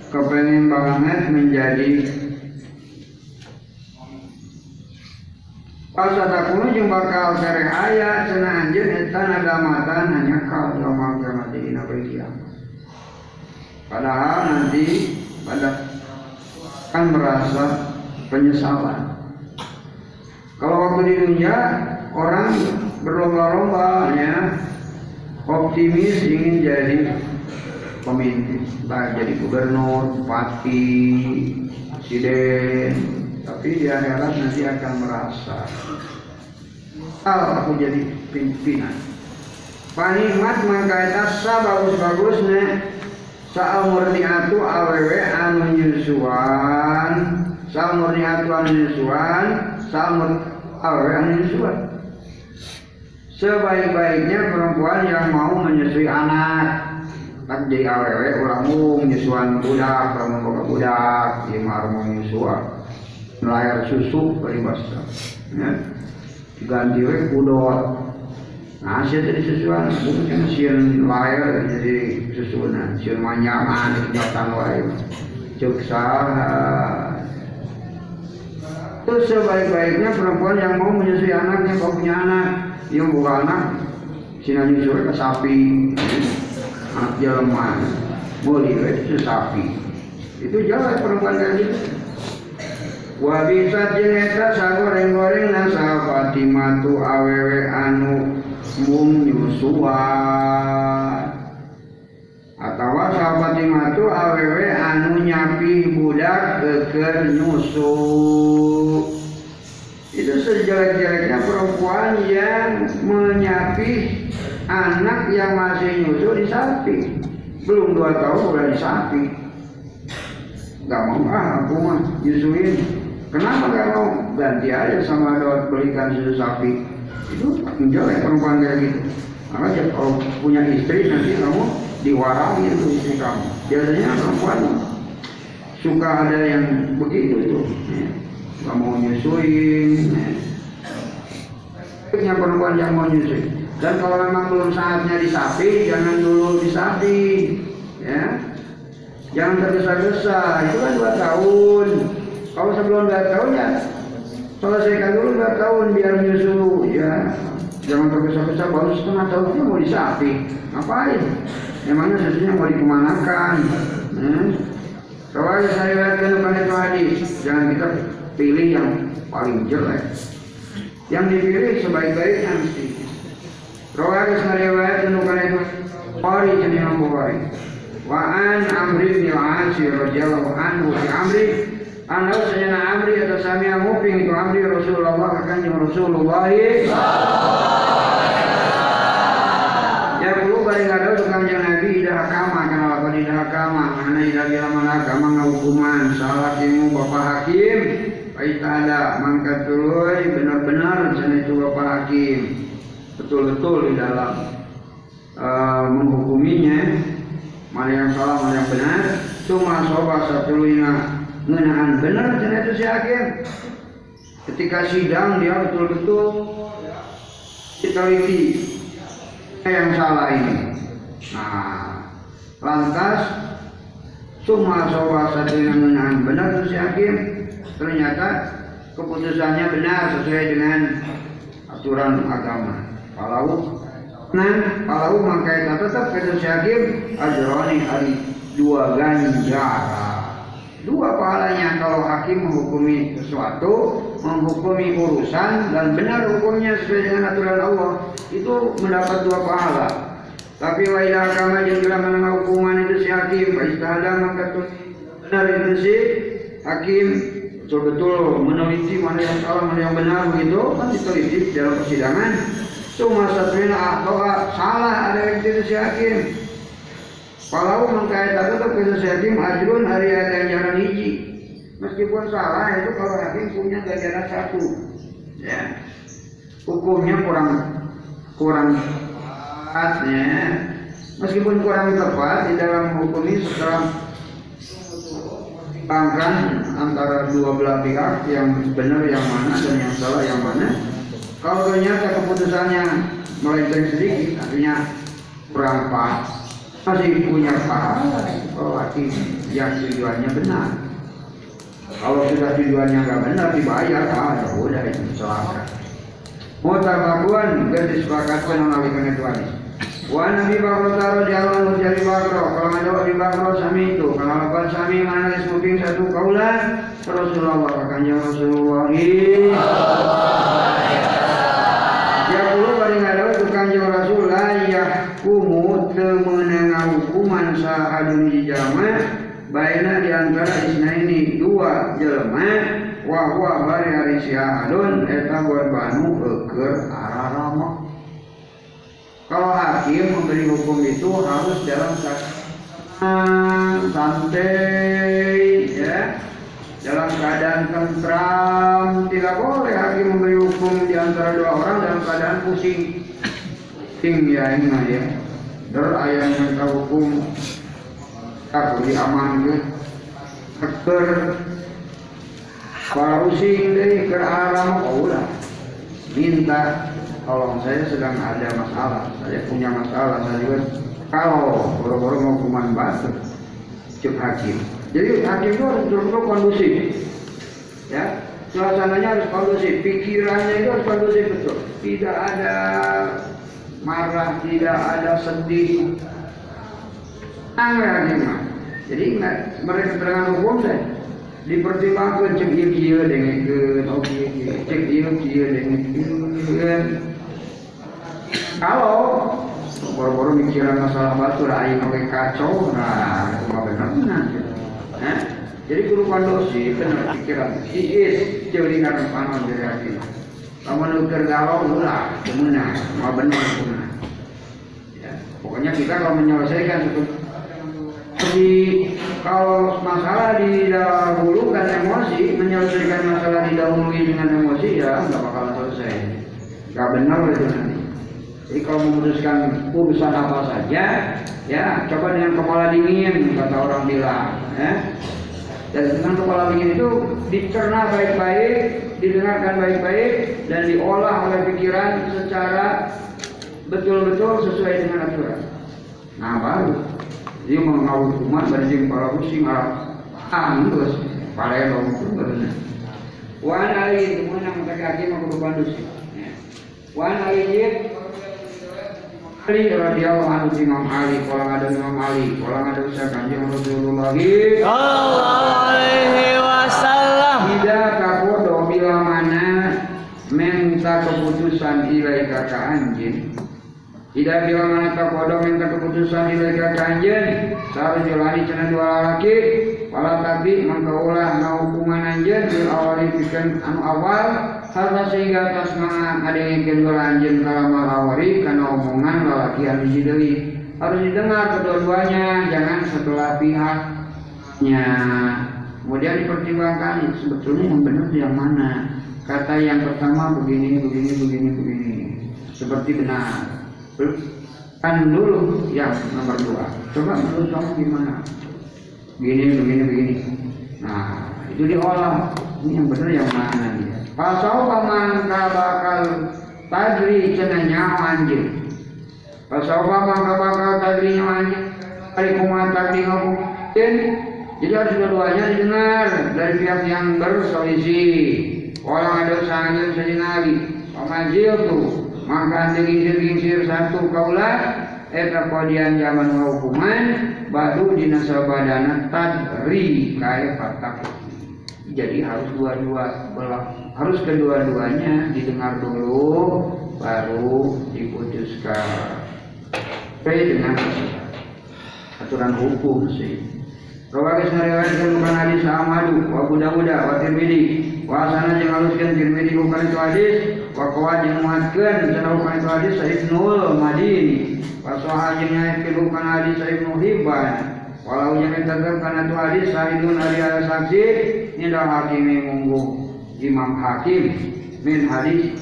kepengen banget menjadi Pasal takunu jeung bakal sereh aya cenah anjeun eta nagamatan hanya kal yaumul kiamat dina kiamat. Padahal nanti pada akan merasa penyesalan. Kalau waktu di dunia orang berlomba-lomba ya optimis ingin jadi pemimpin, entah jadi gubernur, bupati, presiden, tapi di akhirat nanti akan merasa al aku jadi pimpinan. Panikmat maka eta bagus-bagusnya Saal murniatu awewe anu nyusuan Saal murniatu anu nyusuan Saal awewe anu nyusuan Sebaik-baiknya perempuan yang mau menyusui anak. Tak jadi awewe ulah nyusuan budak Kamu boga budak Imar mau nyusuan Melayar susu peribasa ya. Ganti we kudot Tadi sesuatu, mungkin sian layar jadi susunan, sian manyaman, datang lain, ceksa. Itu sebaik-baiknya perempuan yang mau menyusui anaknya, kalau punya anak, yang bukan anak, sinan nyusui ke sapi, anak jelma, boleh itu sapi. Itu jalan perempuan kayak gitu. Wa bisa jeneta sagoreng-goreng nasa Fatimatu awewe anu mung nyusuan atau sahabat itu awewe anu nyapi budak keker nyusu itu sejelek-jeleknya perempuan yang menyapi anak yang masih nyusu di sapi. Belum dua tahun udah di sapi. Nggak mau ah aku mah nyusuin. Kenapa gak mau? Ganti aja sama dot belikan susu sapi itu jelek perempuan kayak gitu. Makanya kalau punya istri nanti kamu diwarangi itu istri kamu. Biasanya perempuan suka ada yang begitu tuh ya. mau nyusuin ya. perempuan yang mau nyusuin. Dan kalau memang belum saatnya disapi jangan dulu disapi ya. Jangan tergesa-gesa itu kan dua tahun. Kalau sebelum dua tahun ya selesaikan dulu dua tahun biar menyusu ya jangan tergesa-gesa baru setengah tahunnya mau disapi ngapain? Emangnya susunya mau dikemanakan? Hmm? kalau saya lihatkan kepada itu hadis jangan kita pilih yang paling jelek. Yang dipilih sebaik-baiknya mesti. Rawat riwayat itu Bukhari jadi Imam Bukhari. Wa an Amri bin Al-Asi radhiyallahu anhu. Fi Amri Anda sayyidina Amri atau sami nguping itu Amri Rasulullah akan yang Rasulullah. Ya perlu bari ada tukang yang Nabi idah kama kana lapan idah kama mana idah bila mana kama ngahukuman salah kimu bapak hakim. Baik ada. Mangkat tuluy benar-benar sana itu bapak hakim. Betul-betul di dalam uh, menghukuminya. Mana yang salah mana yang benar. Cuma sobat satuluina ngenaan benar ternyata si hakim. Ketika sidang dia betul-betul diteliti yang salah ini? Nah lantas cuma sobat satuluina ngenaan benar itu si hakim. Ternyata keputusannya benar sesuai dengan aturan agama. Kalau nah kalau maka tetap kata si hakim ajroni hari dua ganjaran dua pahalanya kalau hakim menghukumi sesuatu menghukumi urusan dan benar hukumnya sesuai dengan aturan Allah itu mendapat dua pahala. Tapi wa ila kama jeung menengah hukuman itu si hakim fa istahada maka benar itu si hakim. Betul-betul meneliti mana yang salah mana yang benar begitu kan diteliti dalam persidangan. Cuma satunya atau salah ada yang tidak si hakim kalau mengkait tetap si hakim ajrun hari ganjaran hiji. Meskipun salah itu kalau hakim punya ganjaran satu. Ya. Hukumnya kurang kurang tepatnya meskipun kurang tepat di dalam hukum ini setelah pangkan antara dua belah pihak yang benar yang mana dan yang salah yang mana. Kalau ternyata keputusannya melenceng sedikit artinya kurang pas masih punya pahala. Kalau hakim yang tujuannya benar. Kalau sudah tujuannya nggak benar dibayar ah ya udah itu celaka. Mutabakuan dan disepakatkan melalui pengetuan Wa Nabi Bakro Taro jalan dari Bakro Kalau ada Nabi Bakro sami itu Kalau lepas sami mana dismuping satu kaulah Rasulullah akan yang Rasulullah Ya puluh paling ada itu kanjeng Rasul La yahkumu sahadun di jama Baina di antara isna ini dua jelema wahwa bari hari siahadun eta banu eker ararama kalau hakim memberi hukum itu harus dalam keadaan santai ya. Dalam keadaan tentram tidak boleh hakim memberi hukum di antara dua orang dalam keadaan pusing. Pusing ya ini ya der ayah yang hukum aku diamankan eker para pusing deh ke arah ulah minta tolong saya sedang ada masalah saya punya masalah saya juga kalau boro-boro mau hukuman batu cek hakim. Jadi hakim itu harus betul-betul kondusif. Ya suasananya harus kondusif pikirannya itu harus kondusif betul. Tidak ada marah tidak ada sedih angin hakim jadi nggak mereka dengan hukum saya dipertimbangkan cek iya iya dengan ke oh iya iya cek iya iya dengan kalau baru-baru mikiran masalah batu lah aing oke kacau nah itu mah benar eh? jadi guru kondosi benar pikiran iis jadi karena panon dari hati kamu nuker galau ulah kemenang mau benar benar ya pokoknya kita kalau menyelesaikan itu jadi kalau masalah didahulukan emosi, menyelesaikan masalah didahului dengan emosi ya nggak bakal selesai. Nggak benar itu nanti. Jadi kalau memutuskan urusan apa saja, ya coba dengan kepala dingin kata orang bilang, ya. Dan dengan kepala dingin itu dicerna baik-baik, didengarkan baik-baik, dan diolah oleh pikiran secara betul-betul sesuai dengan aturan. Nah baru. Dia mau hukuman banding para pusing arah terus. Para yang dong itu benar. Wan ali itu mana kaki mau ke bandus wan ali Ali radhiyallahu anhu Imam Ali, kalau ada Imam Ali, kalau ada usaha kanjeng Rasulullah. Alaihi wasallam. Tidak kapodo bila mana minta keputusan ilai kakak anjing. Tidak bila mana kapodo minta keputusan ilai kakak anjing. Saru jalani cina dua laki Wala tapi mangkaulah na hukuman anjing Bil awali bikin anu awal. Harta sehingga atas mga adanya kedua anjing kalau malawari Karena omongan lalaki harus dideli Harus didengar kedua-duanya Jangan setelah pihaknya. Kemudian dipertimbangkan sebetulnya yang benar yang mana. Kata yang pertama begini, begini, begini, begini. seperti benar. Kan dulu yang nomor dua. Coba menurut kamu gimana? Begini, begini, begini. Nah, itu diolah. Ini yang benar yang mana dia? Pasau mangka bakal tadri cenah nyawa anjing. Pasau mangka bakal tadri nyawa anjing. Hari kumat tadri ngakumatin. Jadi harus dua-duanya didengar dari pihak yang berselisih. Orang ada sangat sejenari. Pamajil tuh maka digingsir-gingsir satu kaulah. Eta kodian zaman hukuman baru dina sabadana tadri kaya patak. Jadi harus dua-dua harus kedua-duanya didengar dulu baru diputuskan. Sesuai dengan aturan hukum sih Rawakis meriwayatkan bukan hadis Ahmadu wa Abu Dawud wa Tirmidzi wa asana jeung aluskeun Tirmidzi bukan itu hadis wa qawa jeung muatkeun cenah bukan itu hadis Sa'id Nul Madini wa saha jeung nyaetkeun bukan hadis Sa'id Ibnu Hibban walau yang tetap kana itu hadis Sa'idun ari saksi indah hakimi munggu. Imam Hakim min hadis.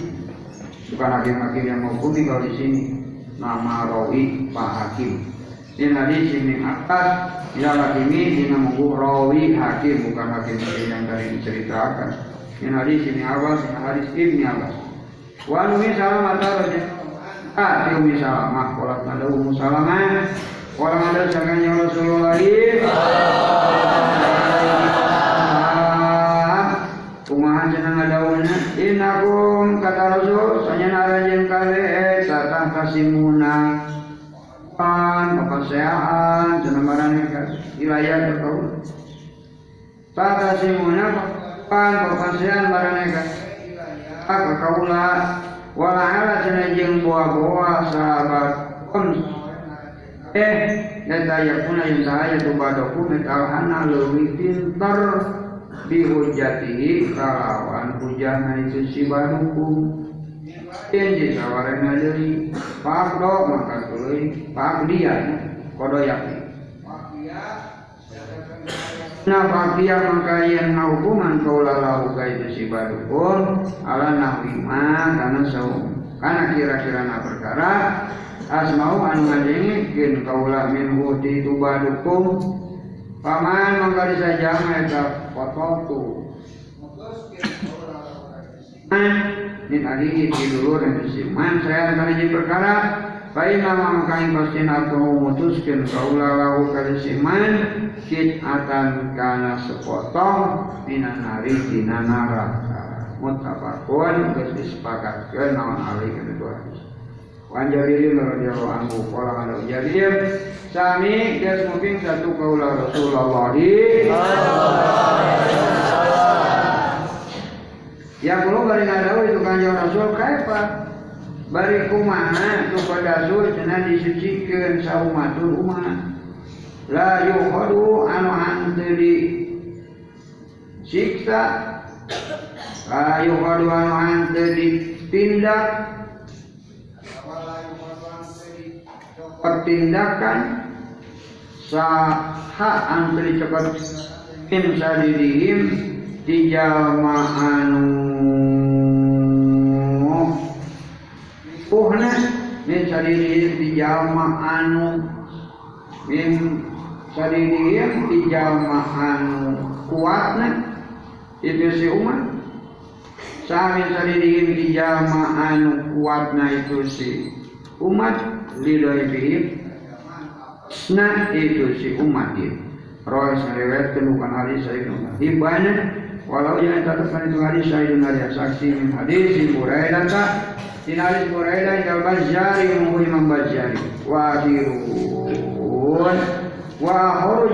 Bukan hakim-hakim yang menghukumi kalau di sini. Nama rawi Pak Hakim Ini hadis ini atas Ya hakimi dina munggu rawi hakim bukan hakim yang tadi diceritakan. Ini hadis ini Abbas, ini hadis Ibni Abbas. Wa Umi Salamah tarajah. Ah, Umi Salamah, kolak nada Umu Salamah. Kolak nada sakanya Rasulullah. Kumaha cenah ngadauna Innakum kata Rasul Sanya narajen kale Eta tah kasimuna Pan, kepaseaan, cenah marane ka wilayah kaula. Tata simuna pan kepaseaan marane ka ka kaula. Wala ala boa-boa sahabat kon eh neta yakuna yang sahaya tu badaku metalhana leuwih pinter dihujatihi kalawan hujana itu si baduku Inji sawarena deui pakdo maka tuluy pak dia kodo yakin. Nah fakiyah maka yang hukuman kaula lahu kaitu si badukun ala nahwima karena saum karena kira-kira na perkara asmau anu ngajengikeun kaula min huti tu badukum paman mangka disajama eta foto min alihi di dulur dan siman. Saya akan jadi perkara. Baik nama makain pasien atau memutuskan kaulah lahu kali siman. Kit akan kana sepotong. Minan nari tina neraka mutabakun geus disepakatkeun naon ali kana dua hadis. Wan Jabirin radhiyallahu anhu qala ana Jabir sami geus mungkin satu kaulah Rasulullah. Ya kulo bari ngadawa itu kanjeng Rasul kaifa bari kumaha tu pada rasul cenah disucikeun saumatun umat la yukhadu anu hanteu di siksa. La yukhadu anu hanteu ditindak pertindakan. Saha anu dicopot min sadidihim di jalma anu puhna min sadidihim di jalma anu min sadidihim di jalma anu kuatna itu si umat Sami sadidihim di jalma anu kuatna itu si umat lidoi bihim Nah itu si umat itu Roy meriwayatkan bukan hadis saya Hibana walau yang tetapkan itu hadis dengar ya saksi min hadis si Buraidah tak Din hadis Buraidah yang Bajari menunggu Imam Bajari wa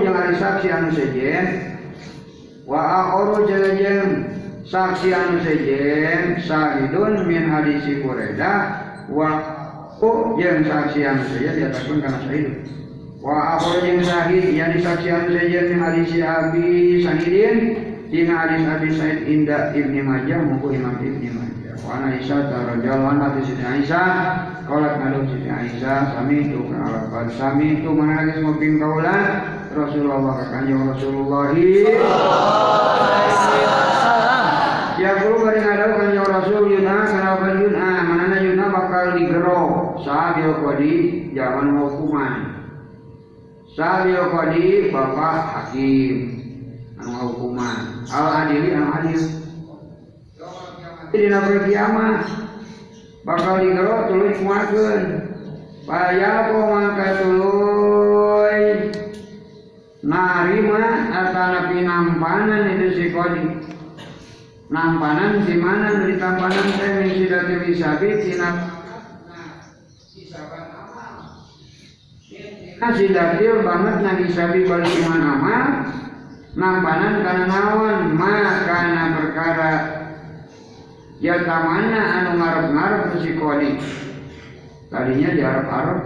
yang hadis saksi anu sejen wa akhiru jalan saksi anu sejen sahidun min hadis si Buraidah wa Oh, yang saksi anu sejen diatakan karena sahidun Wa yang sahih yang disaksikan saja min hadis Abi Sa'idin dina hadis Abi Sa'id inda Ibnu Majah muku Imam Ibnu Majah. Wa ana Aisyah anha ti Siti Aisyah. Qalat ngadu Siti Aisyah sami itu kana al sami itu mana lagi ngoping kaula Rasulullah. Ka kanjeng Rasulullah Ya kulo bari ngadau kanjeng Rasul yuna kana yuna manana yuna bakal bakal digero sabil kodi zaman hukuman. Sabil kodi bapak hakim anu hukuman al adili anu adil dina poe kiamat. Bakal digero tuluy kumakeun paya maka tuluy narima atana pinampanan itu si kodi. Nampanan di mana dari tampanan saya misi dati wisabi tina Nasi datil banget nabi sabi balik iman amal nampanan karena nawan maka na perkara ya tamana anu ngarep-ngarep si kodi tadinya di Arab-Arab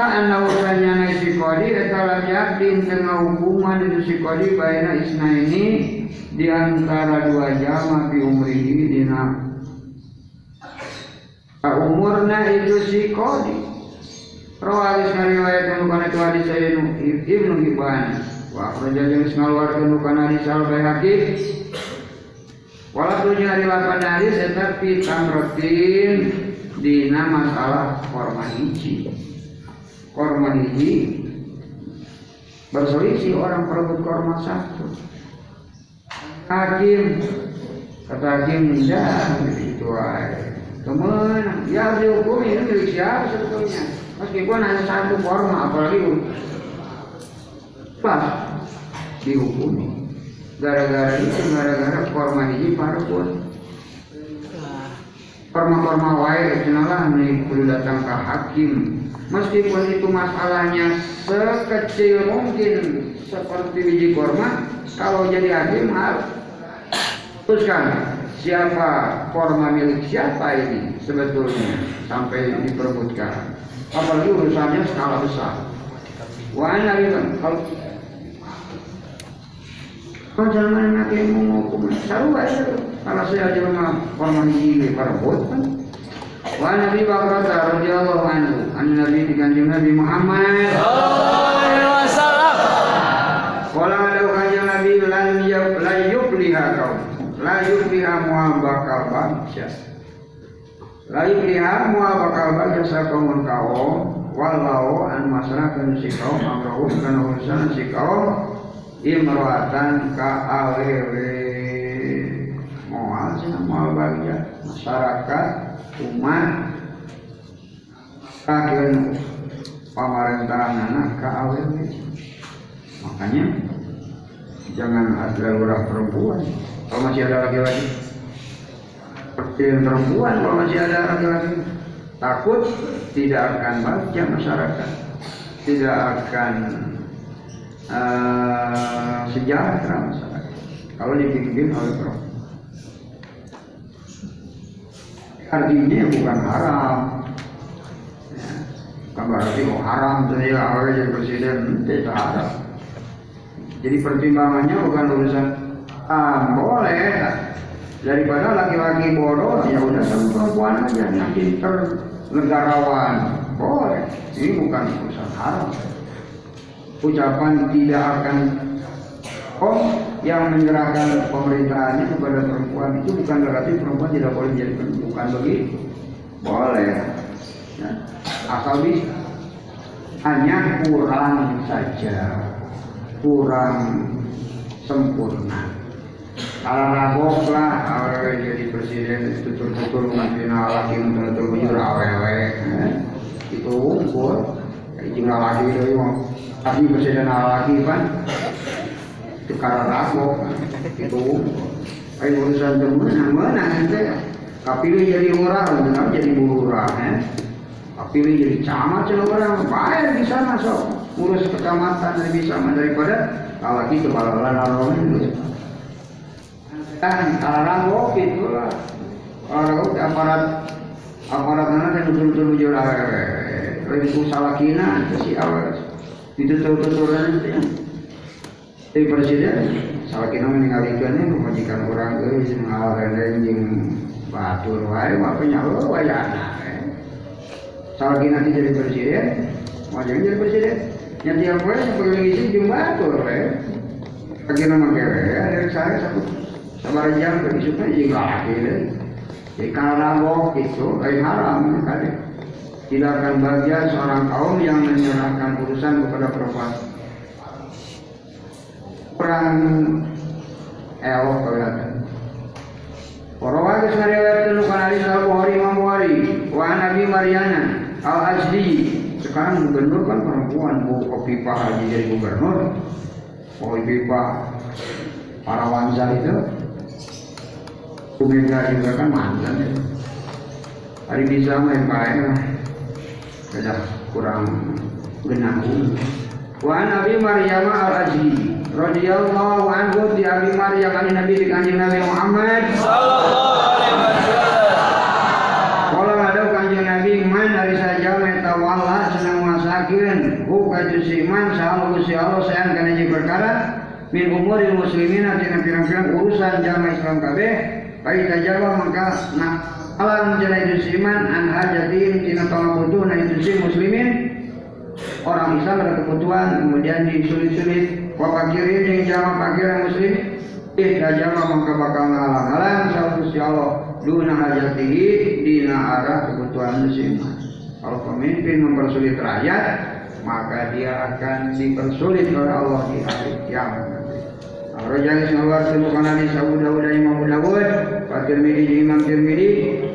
Karena usahanya na si kodi eta lajak di tengah hubungan itu si baina isna ini di antara dua jama fi umrihi dina. Umurna itu si Rawalis ngariwayatkan kana itu hadis saya Ibnu Hibban. Wa akhraja jeung ngaluarkeun kana hadis al Baihaqi Wala tunya ari lapan hadis eta fi tamratin dina masalah korma hiji. Korma hiji berselisih orang perebut korma satu. Hakim kata hakim tidak itu aja teman ya harus dihukumi ini milik siapa sebetulnya? Meskipun hanya satu korma apalagi pas dihukumi gara-gara itu gara-gara korma hiji parpun korma-korma wae kenalah nih kudu datang ke hakim. Meskipun itu masalahnya sekecil mungkin seperti biji korma kalau jadi hakim harus. Putuskan siapa korma milik siapa ini sebetulnya? Sampai diperebutkan. Apalagi urusannya skala besar. Wah ini kalau kalau jangan yang menghukum saru aja kalau saya aja mah korma ini perebut kan? Wa Nabi Bakar radhiyallahu anhu, an Nabi dikanjeng Nabi Muhammad. Sallallahu alaihi wasallam. Kala ada kanjeng Nabi lan yub la yubliha kaum. La bakal bangsa. La yubliha muha bakal bangsa sakamun kaum. Walau an masyarakat si kaum amrahum kana urusan si kaum imroatan ka awewe. Moal sih moal bagia masyarakat umat kagen pemerintahan anak ke AWW makanya jangan ada orang perempuan kalau masih ada laki-laki perempuan perempuan kalau masih ada laki-laki. Takut tidak akan baca masyarakat. Tidak akan uh, sejahtera masyarakat. Kalau dipimpin oleh perempuan artinya bukan haram. Ya. bukan berarti oh haram saya awalnya jadi presiden. Tidak haram jadi pertimbangannya bukan urusan ah boleh daripada laki-laki bodoh ya udah sama perempuan aja yang pinter negarawan. Boleh. Ini bukan urusan haram. Ucapan tidak akan oh yang menyerahkan pemerintahannya kepada perempuan itu bukan berarti perempuan tidak boleh jadi bukan begitu. Boleh. Ya. asal bisa. Hanya kurang saja. Kurang sempurna kalau rabok lah awewe jadi presiden tutur-tutur ngasih lagi tutur bujur awewe itu umpur tinggal lagi itu tapi presiden lagi kan itu karena rabok itu ayo urusan temen mana nanti? Kapilih jadi orang benar jadi lurah ya kapilih jadi camat jadi orang bayar di sana sok. Urus kecamatan lebih sama daripada kalau gitu kalau itu kan kalau rabok itu lah. Kalau rabok aparat aparat mana kan betul-betul jujur lebih salah kina si awal. Itu tutur-tuturan itu ya. Presiden salah kita meninggalkannya memajikan orang ke mengalahkan yang batur wae makanya lo wayana salah kita jadi presiden mau jadi presiden. Yang tiap wae yang perlu ngisi jumlah wae bagi nama kewe ada saya satu Juga lagi deh. Jadi kalau rampok itu lain haram kali. Tidak akan bahagia seorang kaum yang menyerahkan urusan kepada perempuan. Kurang elok kelihatan. Warawa geus ngariwayatkeun kana hadis Al Bukhari Imam Bukhari wa an Abi Maryana Al Azdi sekarang gubernur kan perempuan bu Opipah lagi jadi gubernur Opipah para wanza itu Bumega juga kan mantan ya. Hari bisa main baik lah Sudah kurang genahun Wa an Abi Maryam Al Azdi radhiyallahu anhu di Abi Maryam an Nabi di kanjeng Nabi Muhammad. Kalau ada kanjeng Nabi man dari saja meta wala senang masakin. Hu kaju siman sahal gusti Allah sayang kana ji perkara min umuril muslimin tina pirang-pirang urusan jamaah Islam kabeh baik tajaba maka nak alam jana itu siman an hajatin tina tolong butuh na itu si muslimin orang Islam ada kebutuhan kemudian disulit-sulit wa pakirin yang jamaah pakiran muslim Eh, jama maka bakal ngalang-ngalang sama Gusti Allah duna hajatihi dina arah kebutuhan musliman. Kalau pemimpin mempersulit rakyat, maka dia akan dipersulit oleh Allah di hari kiamat. Rojali sawar temukan hadis Abu Dawud Imam Dawud, wa Tirmidzi dan Imam Tirmidzi,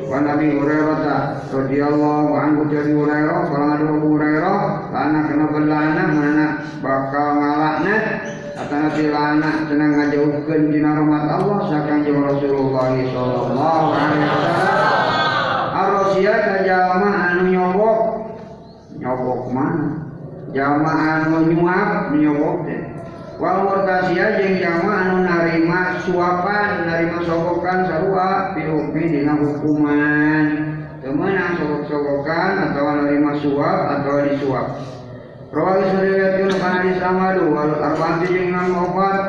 wa Nabi Hurairah radhiyallahu anhu dari Hurairah, ada Abu Hurairah, lana kena belana mana bakal ngalakna atau tilana senang ngajauhkeun dina rahmat Allah sakan jeung Rasulullah sallallahu alaihi wasallam. Ar-Rasia jalma anu nyobok. Nyobok mana? Jalma anu nyuap nyobok teh. Wal murtasia jeung jalma anu narima suapan, narima sogokan sarua fi hukmi dina hukuman. Temenang sogok-sogokan atau narima suap atau disuap. Rawi suriwayatkeun kana hadis Ahmad wal Arba'ati jeung Imam Opat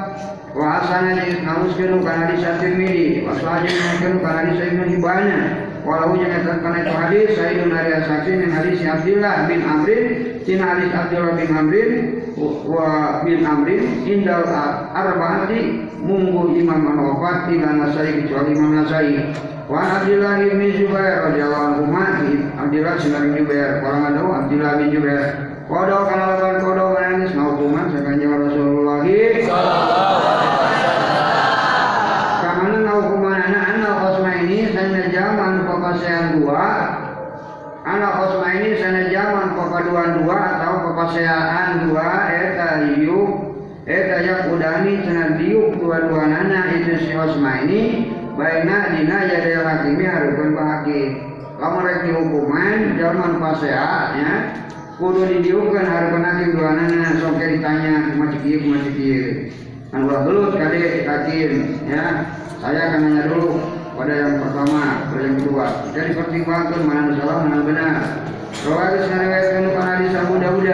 wa asana jeung ngaluskeun kana hadis At-Tirmidzi wa sahih jeung kana hadis Ibnu Hibban walau eta kana itu hadis sayyidun ari saksi min hadis Abdullah bin Amrin tina hadis Abdullah bin Amrin wa bin Amrin indal Arba'ati munggu Imam An-Wafat ila Nasai kecuali Imam Nasai. Wa Abdullah bin Zubair radhiyallahu anhu Abdullah bin Zubair kalau ada Abdullah bin Zubair. Kodok kalau lakukan kodok menangis mau hukuman sekanjeng Rasulullah. Kamana na hukuman anak anak kosma ini sana zaman pepasean dua. Anak kosma ini sana zaman pepaduan dua atau pepasean dua eta hiuk eta yak udani sana diuk dua-dua nana itu si kosma ini baina dina jadi hakimi harupun bahaki kamu reki hukuman zaman paseanya kudu didiukan hari penakim dua nana sok ditanya kumacik iya kumacik iya. Kan ulah belut kade kakin ya. Saya akan nanya dulu pada yang pertama pada yang kedua. Jadi pertimbangkan mana salah mana benar. Rawat sanariwayatkan bukan hadis Abu Dawud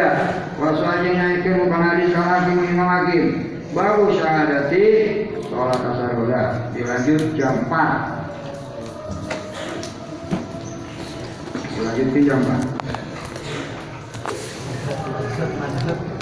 Wasu aja naikkan bukan hadis Al-Hakim Imam Hakim. Baru syahadati Sholat asar udah Dilanjut jam 4 Dilanjut jam 4